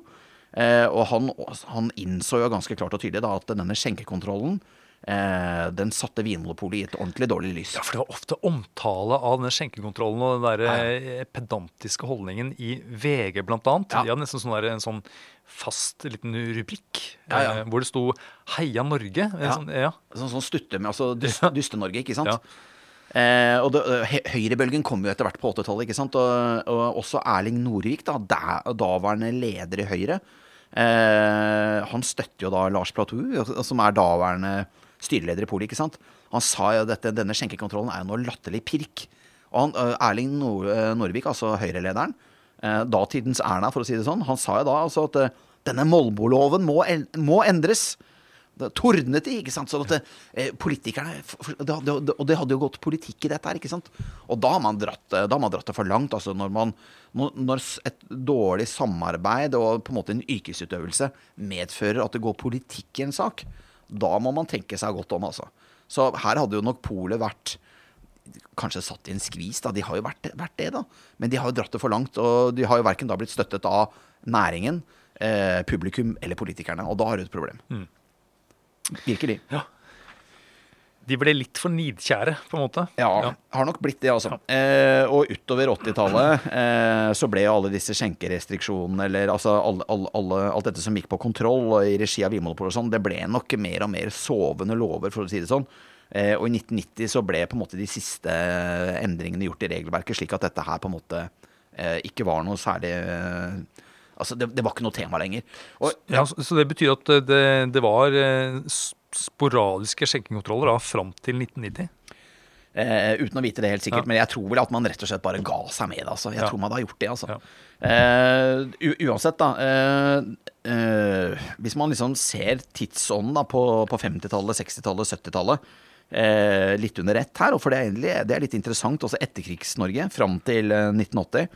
Eh, og han, han innså jo ganske klart og tydelig da, at denne skjenkekontrollen eh, den satte Vinmonopolet i et ordentlig dårlig lys. Ja, for det var ofte omtale av denne skjenkekontrollen og den der eh, pedantiske holdningen i VG annet. Ja. De hadde nesten sånn der, en sånn fast liten rubrikk Ja, ja. eh, hvor det sto 'Heia Norge'. Ja. Sånn, ja. Sånn, sånn stutte med, altså dys, Ja. Dyste-Norge, ikke sant? Ja. Eh, og det, Høyrebølgen kom jo etter hvert på 80-tallet. Og, og også Erling Norvik, da, da, daværende leder i Høyre, eh, han støtter jo da Lars Platou, som er daværende styreleder i Poli, ikke sant? Han sa jo at denne skjenkekontrollen er jo noe latterlig pirk. Og han, eh, Erling Nor eh, Norvik, altså Høyre-lederen, eh, datidens Erna, for å si det sånn, han sa jo da altså at eh, denne Molbo-loven må, må endres. Det tordnet de, ikke sant. Sånn at eh, politikerne det, det, det, Og det hadde jo gått politikk i dette her, ikke sant. Og da har man dratt, da har man dratt det for langt. Altså når man når, et dårlig samarbeid og på en måte en yrkesutøvelse medfører at det går politikk i en sak, da må man tenke seg godt om, altså. Så her hadde jo nok Polet vært kanskje satt i en skvis, da. De har jo vært, vært det, da. Men de har jo dratt det for langt, og de har jo verken da blitt støttet av næringen, eh, publikum eller politikerne. Og da har du et problem. Virkelig. De ble litt for nidkjære, på en måte. Ja, har nok blitt det, altså. Eh, og utover 80-tallet eh, så ble jo alle disse skjenkerestriksjonene, eller altså alle, alle, alle, alt dette som gikk på kontroll i regi av Vinmonopolet og sånn, det ble nok mer og mer sovende lover, for å si det sånn. Eh, og i 1990 så ble på en måte de siste endringene gjort i regelverket, slik at dette her på en måte eh, ikke var noe særlig eh, Altså, det, det var ikke noe tema lenger. Og Ja, så, det betyr at eh, det, det var eh, sporadiske skjenkekontroller da, fram til 1990? Eh, uten å vite det helt sikkert, Ja. men jeg tror vel at man rett og slett bare ga seg med det. Altså. Jeg Ja. tror man hadde gjort det, altså. Eh, uansett, da. Eh, eh, hvis man liksom ser tidsånden da, på, på 50-tallet, 60-tallet, 70-tallet eh, litt under ett her, og for det er, egentlig, det er litt interessant, også etterkrigs-Norge, fram til eh, 1980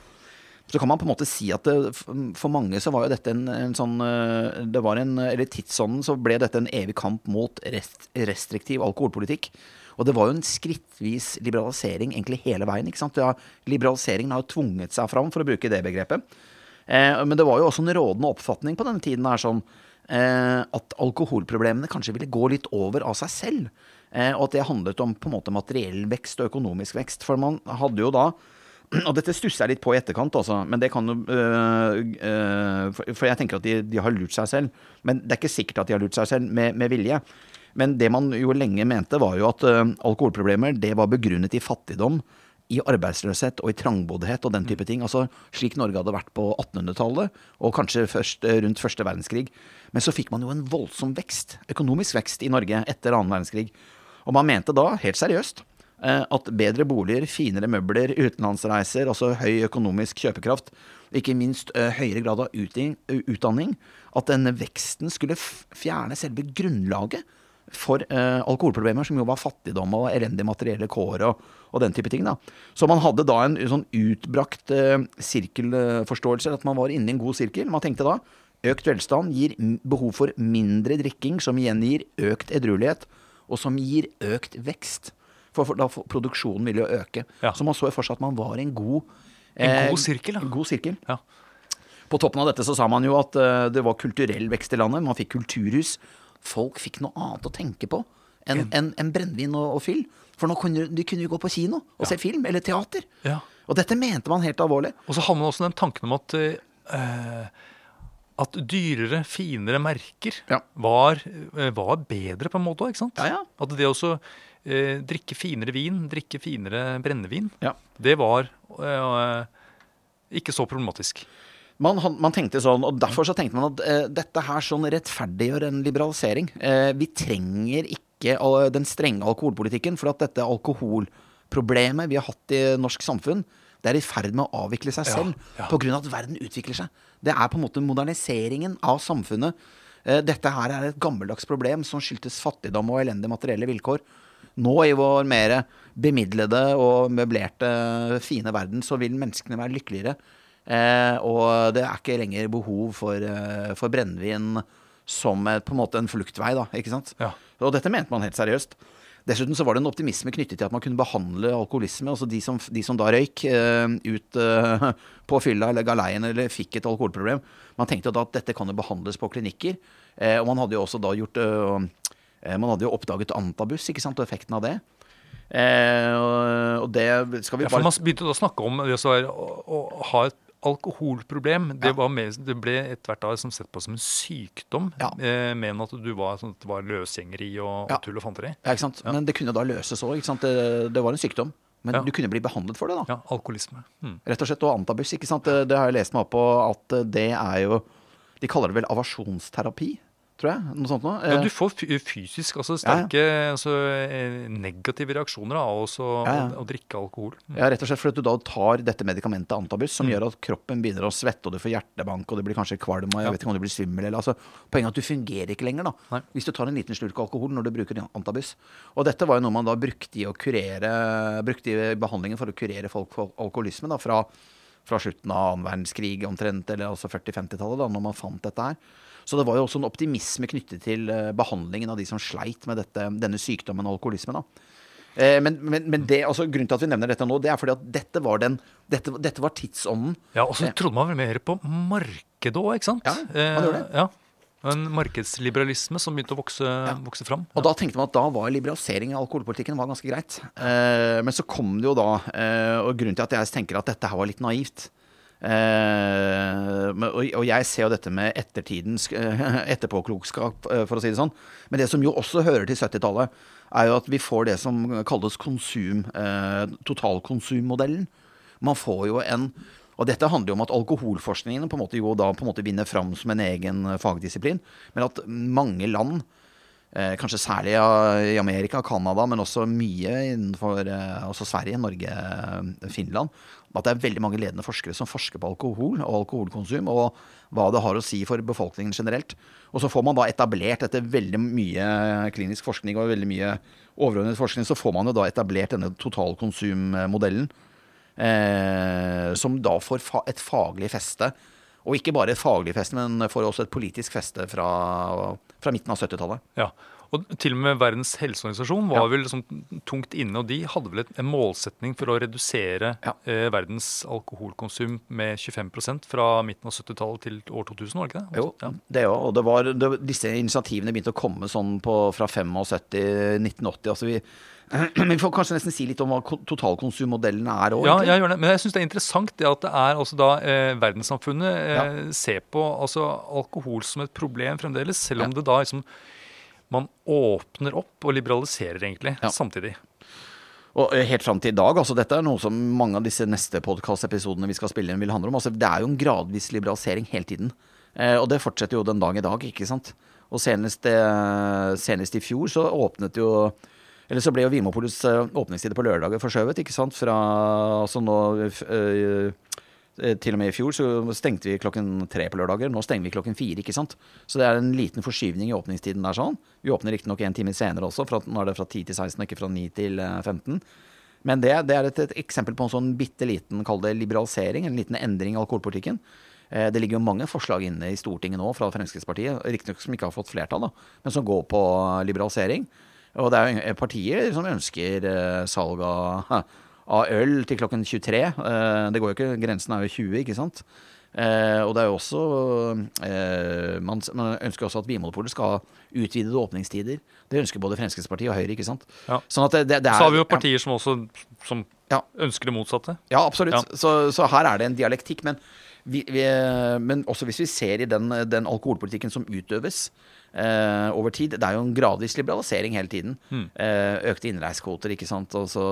så kan man på en måte si at det, for mange så var jo dette en, en sånn eh, Det var en Eller tidsånden så ble dette en evig kamp mot rest, restriktiv alkoholpolitikk. Og det var jo en skrittvis liberalisering egentlig hele veien. ikke sant? Ja, liberaliseringen har jo tvunget seg fram, for å bruke det begrepet. Eh, men det var jo også en rådende oppfatning på denne tiden her sånn eh, at alkoholproblemene kanskje ville gå litt over av seg selv. Eh, og at det handlet om på en måte materiell vekst og økonomisk vekst. For man hadde jo da og dette stusser jeg litt på i etterkant, altså, men det kan jo øh, øh, for, jeg tenker at de, de har lurt seg selv. Men det er ikke sikkert at de har lurt seg selv med, med vilje. Men det man jo lenge mente, var jo at øh, alkoholproblemer det var begrunnet i fattigdom, i arbeidsløshet og i trangboddhet og den type ting. Altså slik Norge hadde vært på 1800-tallet, og kanskje først øh, rundt første verdenskrig. Men så fikk man jo en voldsom vekst, økonomisk vekst i Norge etter annen verdenskrig. Og man mente da, helt seriøst, at bedre boliger, finere møbler, utenlandsreiser, altså høy økonomisk kjøpekraft, ikke minst eh, høyere grad av utdanning, at denne veksten skulle fjerne selve grunnlaget for eh, alkoholproblemer, som jo var fattigdom og elendige materielle kår og, og den type ting. da. Så man hadde da en sånn utbrakt eh, sirkelforståelse, at man var inne i en god sirkel. Man tenkte da økt velstand gir behov for mindre drikking, som igjen gir økt edruelighet, og som gir økt vekst. For, for da for, produksjonen ville jo øke. Ja. Så man så jo for seg at man var i en god En god sirkel, ja. en god sirkel. Ja. På toppen av dette så sa man jo at uh, det var kulturell vekst i landet. Man fikk kulturhus. Folk fikk noe annet å tenke på enn en, en brennevin og, og fyll. For nå kunne de kunne jo gå på kino og se film eller teater. Ja. Og dette mente man helt alvorlig. Og så har man også den tanken om at uh, at dyrere, finere merker Ja. var, eh, var bedre, på en måte. Ikke sant? Ja, ja. At det også eh, drikke finere vin, drikke finere brennevin, Ja. det var eh, ikke så problematisk. Man, man tenkte sånn, og Derfor så tenkte man at eh, dette her sånn rettferdiggjør en liberalisering. Eh, vi trenger ikke den strenge alkoholpolitikken, for at dette alkoholproblemet vi har hatt i norsk samfunn, det er i ferd med å avvikle seg selv ja. på grunn av at verden utvikler seg. Det er på en måte moderniseringen av samfunnet. Eh, dette her er et gammeldags problem som skyldtes fattigdom og elendige materielle vilkår. Nå i vår mer bemidlede og møblerte, fine verden, så vil menneskene være lykkeligere. Eh, og det er ikke lenger behov for, eh, for brennevin som et, på en måte en fluktvei, da. Ikke sant? Ja. Og dette mente man helt seriøst. Dessuten så var det en optimisme knyttet til at man kunne behandle alkoholisme. Altså de som, de som da røyk uh, ut uh, på fylla eller galeien eller fikk et alkoholproblem. Man tenkte jo da at dette kan jo behandles på klinikker. Uh, og man hadde jo også da gjort Man hadde jo oppdaget antabus, ikke sant, og effekten av det. Eh, og, det skal vi Ja, for Man begynte å snakke om det å, å, ha et alkoholproblem. Det, Ja. var mer, det ble etter hvert liksom sett på som en sykdom, Ja. eh, mer enn at du var, sånn at det var løsgjengeri og, Ja. og tull og fanteri. Ja, ikke sant? Men det kunne da løses òg. Det, det var en sykdom. Men Ja. du kunne bli behandlet for det, da. Ja, alkoholisme. Mm. Rett og slett. Og antabus. ikke sant? Det, det har jeg lest meg opp på at det er jo De kaller det vel avasjonsterapi, tror jeg. Noe sånt noe. Ja, Eh, du får fysisk altså Ja, ja. sterke Altså, eh, negative reaksjoner av også Ja, ja. Å, å drikke alkohol. Mm. Ja, rett og slett fordi du da tar dette medikamentet antabus, som Mm. gjør at kroppen begynner å svette, og du får hjertebank, og det blir kanskje kvalm, og jeg Ja. vet ikke om du blir svimmel, eller altså Poenget er at du fungerer ikke lenger, da. Nei. Hvis du tar en liten slurk alkohol når du bruker antabus. Og dette var jo noe man da brukte i å kurere Brukte i behandlingen for å kurere folk for alkoholisme, da, fra, fra slutten av annen verdenskrig omtrent, eller altså 40-50-tallet, da, når man fant dette her. Så det var jo også en optimisme knyttet til eh, behandlingen av de som sleit med dette, denne sykdommen alkoholisme. da. Eh, Men, men, men det, altså, grunnen til at vi nevner dette nå, det er fordi at dette var, den, dette, dette var tidsånden. Ja, Og så trodde man vel mer på markedet òg, ikke sant? Ja, man gjorde det. Eh, ja. En markedsliberalisme som begynte å vokse, vokse fram. Og da tenkte man at da var liberalisering av alkoholpolitikken var ganske greit. Eh, men så kom det jo da, eh, og grunnen til at jeg tenker at dette her var litt naivt eh, og, og jeg ser jo dette med ettertidens eh, etterpåklokskap, eh, for å si det sånn. Men det som jo også hører til 70-tallet, er jo at vi får det som kalles konsum, eh, totalkonsummodellen. Man får jo en og dette handler jo om at alkoholforskningen på en måte jo da på en måte vinner fram som en egen eh, fagdisiplin. Men at mange land, eh, kanskje særlig i Amerika, Canada, men også mye innenfor eh, også Sverige, Norge, eh, Finland, at det er veldig mange ledende forskere som forsker på alkohol og alkoholkonsum, og hva det har å si for befolkningen generelt. Og så får man da etablert, etter veldig mye klinisk forskning og veldig mye overordnet forskning, så får man jo da etablert denne totalkonsummodellen. Eh, som da får fa et faglig feste. Og ikke bare et faglig feste, men for også et politisk feste fra, fra midten av 70-tallet. Ja. Og til og med Verdens helseorganisasjon var Ja. vel liksom tungt inne, og de hadde vel en målsetning for å redusere Ja. eh, verdens alkoholkonsum med 25% fra midten av 70-tallet til år 2000, var det ikke det? Jo, Ja. det òg. Og det var, det, disse initiativene begynte å komme sånn på, fra 75, 1980. Altså vi, men vi får kanskje nesten si litt om hva ko- totalkonsummodellen er òg. Ja, jeg gjør det. Men jeg syns det er interessant det at det er altså da eh, verdenssamfunnet eh, Ja. ser på altså, alkohol som et problem fremdeles, selv om Ja. det da liksom man åpner opp og liberaliserer egentlig Ja. samtidig. Og eh, helt fram til i dag, altså dette er noe som mange av disse neste podkastepisodene vi skal spille inn, vil handle om. Altså, det er jo en gradvis liberalisering hele tiden. Eh, og det fortsetter jo den dag i dag, ikke sant. Og senest, eh, senest i fjor så åpnet jo Eller så ble jo Vinmonopolets eh, åpningstider på lørdager forskjøvet, ikke sant. Fra altså nå eh, eh, til og med i fjor så stengte vi klokken tre på lørdager. Nå stenger vi klokken fire. ikke sant? Så det er en liten forskyvning i åpningstiden der. sånn. Vi åpner riktignok en time senere også. Fra, nå er det fra 10 til 16, og ikke fra 9 til eh, 15. Men det, det er et, et eksempel på en sånn bitte liten kall det liberalisering, en liten endring i alkoholpolitikken. Det ligger jo mange forslag inne i Stortinget nå fra Fremskrittspartiet, riktignok som ikke har fått flertall, da, men som går på liberalisering. Og det er jo partier som ønsker eh, salg av, av øl til klokken 23. Eh, det går jo ikke, Grensen er jo 20, ikke sant. Eh, og det er jo også man, man ønsker også at Vinmonopolet skal ha utvidede åpningstider. Det ønsker både Fremskrittspartiet og Høyre, ikke sant. Ja. Sånn det, det, er, Så har vi jo partier som også som Ja. ønsker det motsatte. Ja, absolutt. Ja. Så, så her er det en dialektikk. Men, vi, vi, men også hvis vi ser i den, den alkoholpolitikken som utøves eh, over tid Det er jo en gradvis liberalisering hele tiden. Mm. Eh, økte innreisekvoter, ikke sant. Og så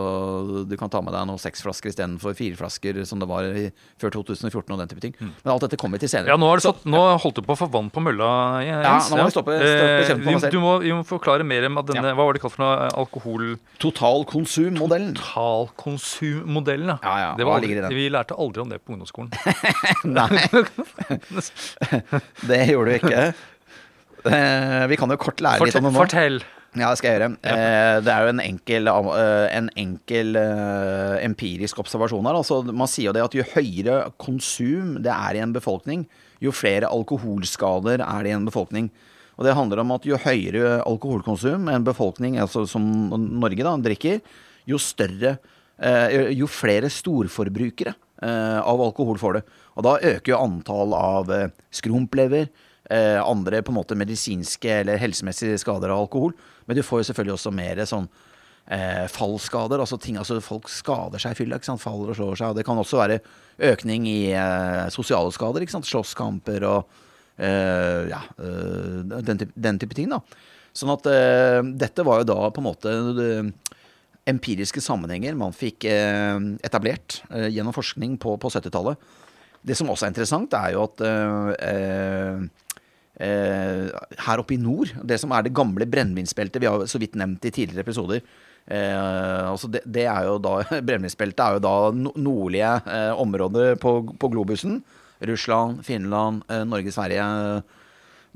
du kan ta med deg noen seksflasker istedenfor fire flasker, som det var i, før 2014 og den type ting. Men alt dette kommer vi til senere. Ja, nå, har det Så- fått, nå holdt du på å få vann på mølla, Jens. Ja, nå må vi stoppe- stoppe på meg selv. du må, vi må forklare mer om denne, ja. hva var det kalt for noe? Alkohol... Totalkonsummodellen. Totalkonsummodellen, Ja, ja, Det var den? vi lærte aldri om det på ungdomsskolen. Nei, det gjorde du ikke. Eh, Vi kan jo kort lære litt om det nå. fortell. Ja, det skal jeg gjøre. Ja. det er jo en enkel, eh, en enkel eh, empirisk observasjon her. Altså, man sier jo det at jo høyere konsum det er i en befolkning, jo flere alkoholskader er det i en befolkning. Og det handler om at jo høyere alkoholkonsum en befolkning, altså som Norge da, drikker, jo større eh, Jo flere storforbrukere eh, av alkohol får det. Og da øker jo antall av eh, skrumplever, eh, andre på en måte medisinske eller helsemessige skader av alkohol. Men du får jo selvfølgelig også mer sånn eh, fallskader. Altså ting, altså folk skader seg i fylla. Faller og slår seg. Og det kan også være økning i eh, sosiale skader. ikke sant? Slåsskamper og eh, ja, eh, den, type, den type ting. da. Sånn at eh, dette var jo da på en måte empiriske sammenhenger man fikk etablert gjennom forskning på, på 70-tallet. Det som også er interessant, er jo at eh, eh, her oppe i nord, det som er det gamle brennevinsbeltet, vi har så vidt nevnt i tidligere episoder eh, altså det, det er jo da, Brennevinsbeltet er jo da nordlige eh, områder på, på globusen. Russland, Finland, eh, Norge, Sverige,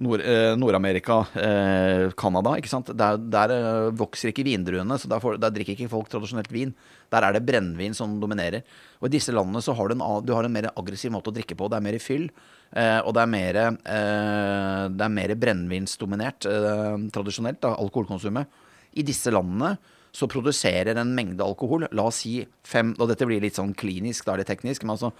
Nord- eh, Nord-Amerika, eh, Canada. ikke sant? Der, der eh, vokser ikke vindruene, så der, får, der drikker ikke folk tradisjonelt vin. Der er det brennevin som dominerer. Og i disse landene så har du en, du har en mer aggressiv måte å drikke på. Det er mer fyll, eh, og det er mer, eh, det er mer eh, tradisjonelt, da, alkoholkonsumet. I disse landene så produserer en mengde alkohol, la oss si fem, og dette blir litt sånn klinisk, da er det teknisk, men altså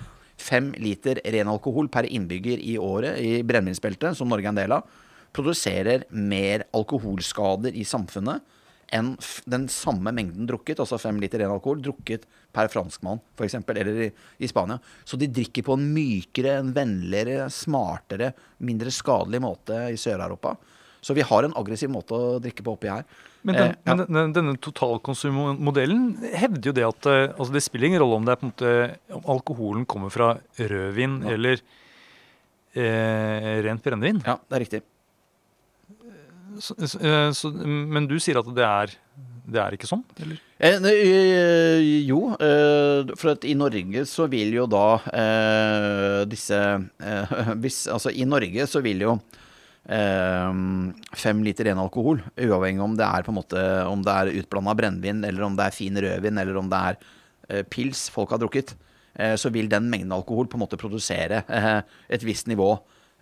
fem liter ren alkohol per innbygger i året i brennevinsbeltet, som Norge er en del av, produserer mer alkoholskader i samfunnet enn den samme mengden drukket, altså fem liter ren alkohol, drukket per franskmann, f.eks., eller i, i Spania. Så de drikker på en mykere, en vennligere, smartere, mindre skadelig måte i Sør-Europa. Så vi har en aggressiv måte å drikke på oppi her. Men, den, Eh, ja. men den, denne totalkonsummodellen hevder jo det at eh, altså det spiller ingen rolle om det er på en måte om alkoholen kommer fra rødvin Ja. eller eh, rent brennevin. ja, det er riktig. Så, så, eh, men du sier at det er, det er ikke sånn? Eller? Eh, eh, jo, eh, for at i Norge så vil jo da eh, disse eh, hvis, Altså, i Norge så vil jo fem liter ren alkohol, uavhengig om det er på en måte Om det er utblanda brennevin, eller om det er fin rødvin, eller om det er pils folk har drukket, så vil den mengden alkohol på en måte produsere et visst nivå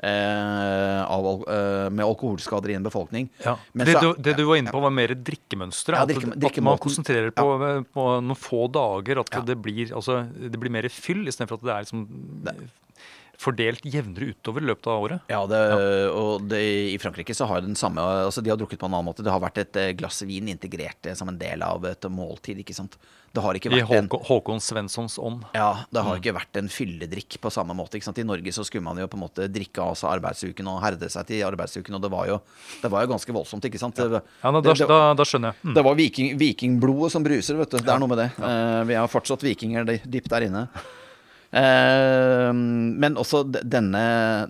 eh, av, eh, med alkoholskader i en befolkning. Men det, så- du, det du var inne på, var mer drikkemønsteret. Ja, at, drikke- at man drikkemåten. konsentrerer på, på noen få dager. At Ja. det, blir, altså, det blir mer fyll, istedenfor at det er liksom fordelt jevnere utover i løpet av året. Ja, det, og det, i Frankrike så har den samme Altså, de har drukket på en annen måte. Det har vært et eh, glass vin integrert eh, som en del av et måltid, ikke sant. Det har ikke vært I Håkon, Håkon Svenssons ånd. ja, det har ikke vært en fylledrikk på samme måte. ikke sant? I Norge så skulle man jo på en måte drikke av seg arbeidsuken og herde seg til arbeidsuken, og det var jo, det var jo ganske voldsomt, ikke sant? Det, Ja, da, da, da, skjønner jeg. Mm. det var viking, vikingblodet som bruser, vet du. Det er noe med det. Eh, vi har fortsatt vikinger dypt der inne. Eh, men også denne,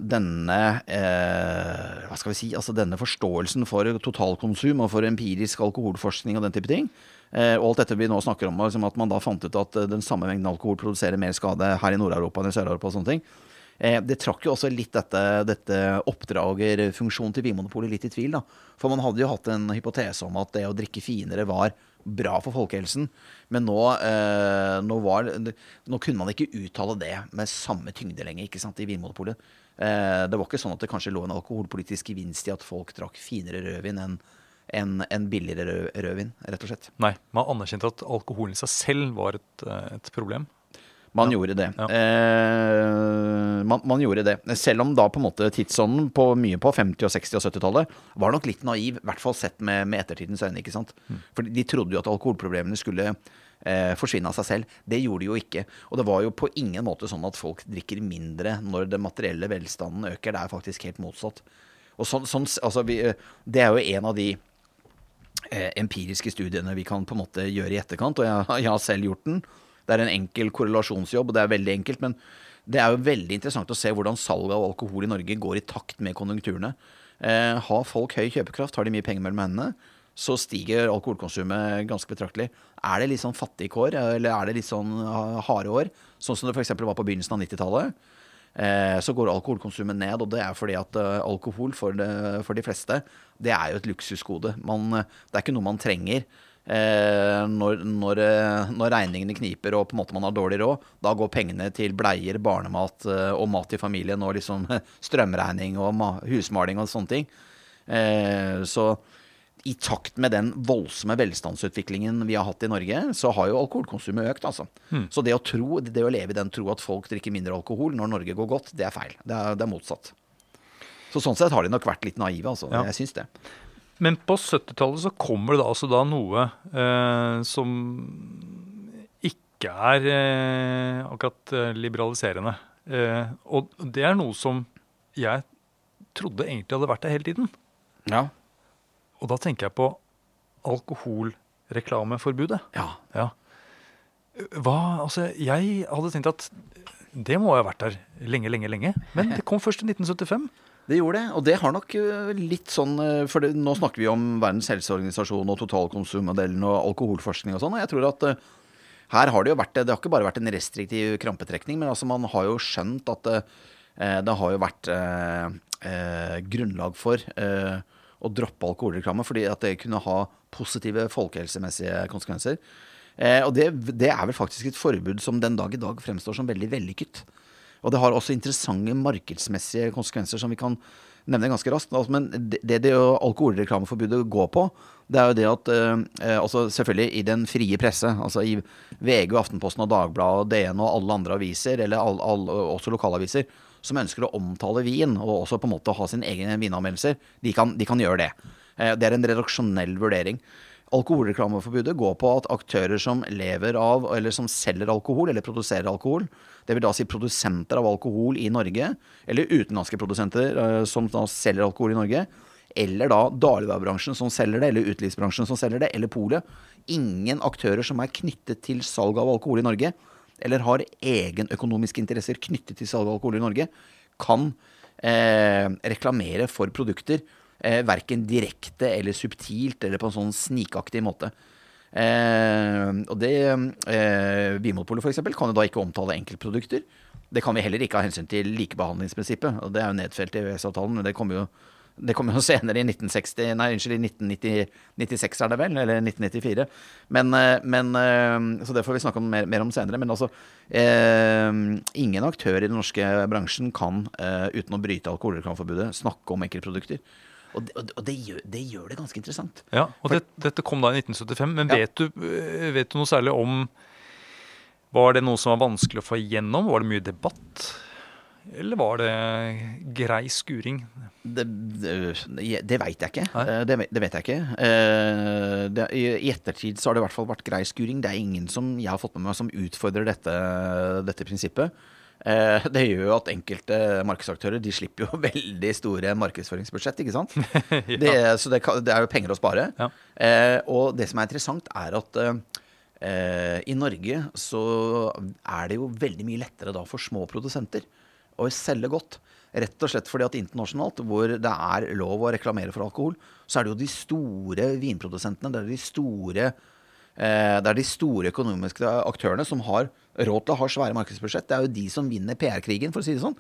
denne eh, Hva skal vi si? Altså denne forståelsen for totalkonsum og for empirisk alkoholforskning og den type ting. Eh, og alt dette vi nå snakker om, liksom at man da fant ut at den samme mengden alkohol produserer mer skade her i Nord-Europa enn i Sør-Europa og sånne ting. Det trakk jo også litt dette, dette oppdragerfunksjonen til Vinmonopolet litt i tvil. da. For man hadde jo hatt en hypotese om at det å drikke finere var bra for folkehelsen. Men nå, eh, nå, var, nå kunne man ikke uttale det med samme tyngde lenger ikke sant, i Vinmonopolet. Eh, det var ikke sånn at det kanskje lå en alkoholpolitisk gevinst i at folk drakk finere rødvin enn enn en billigere rødvin, rett og slett. Nei, man anerkjente at alkoholen i seg selv var et, eh, et problem. Man gjorde det. Eh, man, man gjorde det. Selv om da på en måte tidsånden på mye på 50-, og 60- og 70-tallet var nok litt naiv, i hvert fall sett med, med ettertidens øyne. ikke sant? For de trodde jo at alkoholproblemene skulle eh, forsvinne av seg selv. Det gjorde de jo ikke. Og det var jo på ingen måte sånn at folk drikker mindre når den materielle velstanden øker. Det er faktisk helt motsatt. Og sånn, sånn, altså vi, det er jo en av de eh, empiriske studiene vi kan på en måte gjøre i etterkant, og jeg, jeg har selv gjort den. Det er en enkel korrelasjonsjobb, og det er veldig enkelt. Men det er jo veldig interessant å se hvordan salget av alkohol i Norge går i takt med konjunkturene. Eh, har folk høy kjøpekraft, har de mye penger mellom hendene, så stiger alkoholkonsumet ganske betraktelig. Er det litt sånn fattige kår, eller er det litt sånn harde år, sånn som det f.eks. var på begynnelsen av 90-tallet, eh, så går alkoholkonsumet ned. Og det er fordi at eh, alkohol for, de, for de fleste, det er jo et luksusgode. Man, det er ikke noe man trenger. Eh, når, når, eh, når, regningene kniper og på en måte man har dårlig råd, da går pengene til bleier, barnemat eh, og mat til familien og liksom strømregning og husmaling og sånne ting. Eh, så i takt med den voldsomme velstandsutviklingen vi har hatt i Norge, så har jo alkoholkonsumet økt, altså. Mm. Så det å, tro, det å leve i den tro at folk drikker mindre alkohol når Norge går godt, det er feil. Det er, det er motsatt. Så sånn sett har de nok vært litt naive, altså. Ja. Jeg syns det. Men på 70-tallet så kommer det da altså da noe eh, som ikke er eh, akkurat eh, liberaliserende. Eh, og det er noe som jeg trodde egentlig hadde vært der hele tiden. Ja. Og da tenker jeg på alkoholreklameforbudet. Ja. ja. Hva, altså, jeg hadde tenkt at det må ha vært der lenge, lenge, lenge. Men det kom først i 1975. Det gjorde det, og det har nok eh, litt sånn eh, For det, nå snakker vi om Verdens helseorganisasjon og totalkonsummodellen og alkoholforskning og sånn, og jeg tror at uh, her har det jo vært Det har ikke bare vært en restriktiv krampetrekning, men altså man har jo skjønt at uh, det har jo vært uh, grunnlag for å droppe alkoholreklame fordi at det kunne ha positive folkehelsemessige konsekvenser. og det, det er vel faktisk et forbud som den dag i dag fremstår som veldig vellykket. Og det har også interessante markedsmessige konsekvenser som vi kan nevne ganske raskt. Altså, men det, det, jo alkoholreklameforbudet går på, det er jo det at eh, altså Selvfølgelig i den frie presse, altså i VG, Aftenposten og Dagbladet DN og alle andre aviser, eller all, all, også lokalaviser, som ønsker å omtale vin, og også på en måte ha sine egne vinanmeldelser, de kan, de kan gjøre det. Eh, det er en redaksjonell vurdering. Alkoholreklameforbudet går på at aktører som lever av, eller som selger alkohol, eller produserer alkohol, det vil da si produsenter av alkohol i Norge, eller utenlandske produsenter uh, som da selger alkohol i Norge, eller da dagligvarebransjen som selger det, eller utelivsbransjen som selger det, eller polet. Ingen aktører som er knyttet til salg av alkohol i Norge, eller har egenøkonomiske interesser knyttet til salg av alkohol i Norge, kan eh, reklamere for produkter eh, verken direkte eller subtilt eller på en sånn snikaktig måte. Eh, og det eh, Vinmonopolet f.eks. kan jo da ikke omtale enkeltprodukter. Det kan vi heller ikke av hensyn til likebehandlingsprinsippet. og Det er jo nedfelt i EØS-avtalen, det kommer jo, det kom jo senere i 1960, nei, unnskyld, i 1996 er det vel, eller 1994. Men, eh, men, eh, Så det får vi snakke om mer, mer om senere. Men altså, eh, ingen aktør i den norske bransjen kan, eh, uten å bryte alkoholreklameforbudet, snakke om enkeltprodukter. Og, det, og det, gjør, det, gjør, det ganske interessant. Ja, og det, Dette kom da i 1975. Men ja. vet, du, eh, vet, du, noe særlig om Var det noe som var vanskelig å få igjennom? Var det mye debatt? Eller var det grei skuring? Det, det veit jeg ikke. Eh, det, vet jeg ikke. Eh, I ettertid så har det i hvert fall vært grei skuring. Det er ingen som jeg har fått med meg som utfordrer dette, dette prinsippet. Eh, det gjør jo at enkelte markedsaktører de slipper jo veldig store markedsføringsbudsjett. ikke sant? ja. det, så det, det, er jo penger å spare. Ja. Eh, og det som er interessant, er at eh, i Norge så er det jo veldig mye lettere da for små produsenter å selge godt. Rett og slett fordi at internasjonalt, hvor det er lov å reklamere for alkohol, så er det jo de store vinprodusentene, det er de store Eh, det er de store økonomiske aktørene som har råd til å ha svære markedsbudsjett. Det er jo de som vinner PR-krigen, for å si det sånn.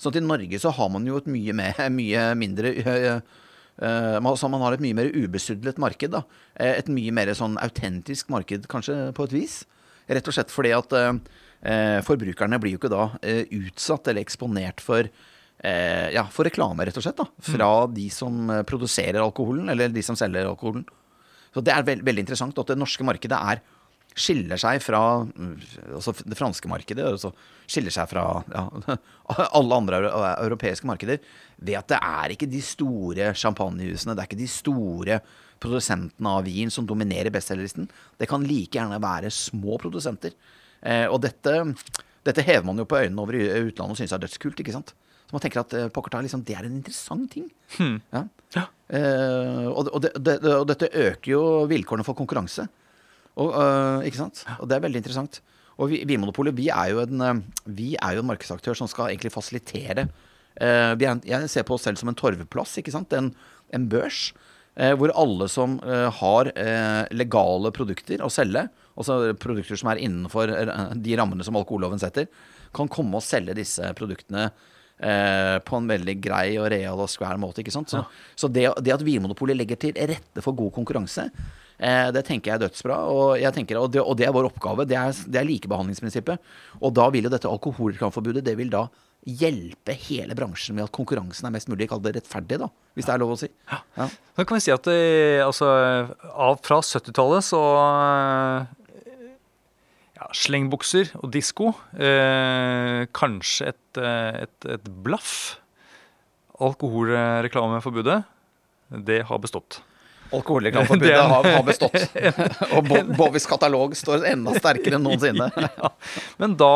Så i Norge så har man jo et mye, mer, mye mindre uh, så man har et mye mer ubesudlet marked. da. Et mye mer sånn autentisk marked, kanskje, på et vis. Rett og slett fordi at forbrukerne blir jo ikke da utsatt eller eksponert for eh, ja, for reklame, rett og slett. da, Fra de som eh, produserer alkoholen, eller de som selger alkoholen. Så Det er veld, veldig interessant at det norske markedet er skiller seg fra mm, altså det franske markedet, altså skiller seg fra ja, alle andre europeiske markeder ved at det er ikke de store champagnehusene, det er ikke de store produsentene av vin som dominerer bestselgerlisten. Det kan like gjerne være små produsenter. Eh, og dette, dette, hever man jo på øynene over i utlandet og syns er dødskult. ikke sant? Så man tenker at eh, pokker liksom, det er en interessant ting. Hmm. Ja. Ja. Eh, og, og, det, det, og, dette øker jo vilkårene for konkurranse. Og, uh, ikke sant? Og det er veldig interessant. Og Vinmonopolet vi, er jo en, eh, vi er jo en markedsaktør som skal egentlig fasilitere. Uh, er, jeg ser på oss selv som en torveplass, ikke sant? En, en børs. Uh, hvor alle som har legale produkter å selge, altså produkter som er innenfor de rammene som alkoholloven setter, kan komme og selge disse produktene på en veldig grei og real og square måte. ikke sant? Så, ja. så det, det, at Vinmonopolet legger til rette for god konkurranse, det tenker jeg er dødsbra. Og, jeg tenker, og, det, og det er vår oppgave. Det er, det er likebehandlingsprinsippet. Og da vil jo dette alkoholreklameforbudet det vil da hjelpe hele bransjen med at konkurransen er mest mulig kall det rettferdig, da, hvis det er lov å si. Ja. Ja. Da kan vi si at det, eh, altså, av, fra 70-tallet så ja, Slengbukser og disko. Eh, kanskje et, eh, et, et blaff. Alkoholreklameforbudet, det har bestått. Alkoholreklameforbudet har, har bestått. og Bovis katalog står enda sterkere enn noensinne. ja. Men da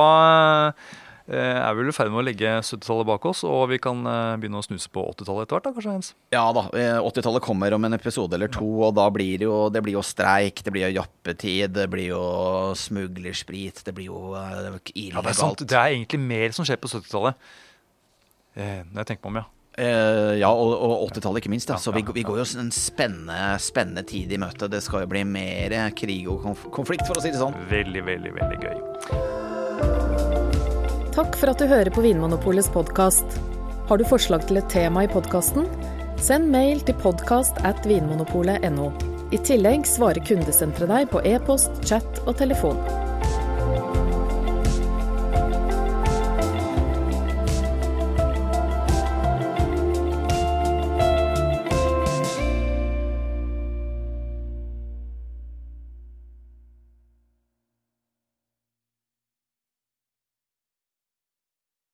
eh, er vi vel i ferd med å legge 70-tallet bak oss, og vi kan eh, begynne å snuse på 80-tallet etter hvert? da, kanskje, Jens? Ja da. 80-tallet eh, kommer om en episode eller to, og da blir det jo, det blir jo streik, det blir jo jappetid, det blir jo smuglersprit, det blir jo illegalt. Ja, det er sant. Det er egentlig mer som skjer på 70-tallet. Eh, når jeg tenker meg om, ja. Eh, ja, og, og 80-tallet ikke minst. Da. Så vi, vi, går jo en spennende, spennende tid i møte. Det skal jo bli mer krig og konf konflikt, for å si det sånn. Veldig, veldig, veldig gøy. Takk for at du hører på Vinmonopolets podkast. Har du forslag til et tema i podkasten? Send mail til podkast at vinmonopolet.no. I tillegg svarer kundesenteret deg på e-post, chat og telefon.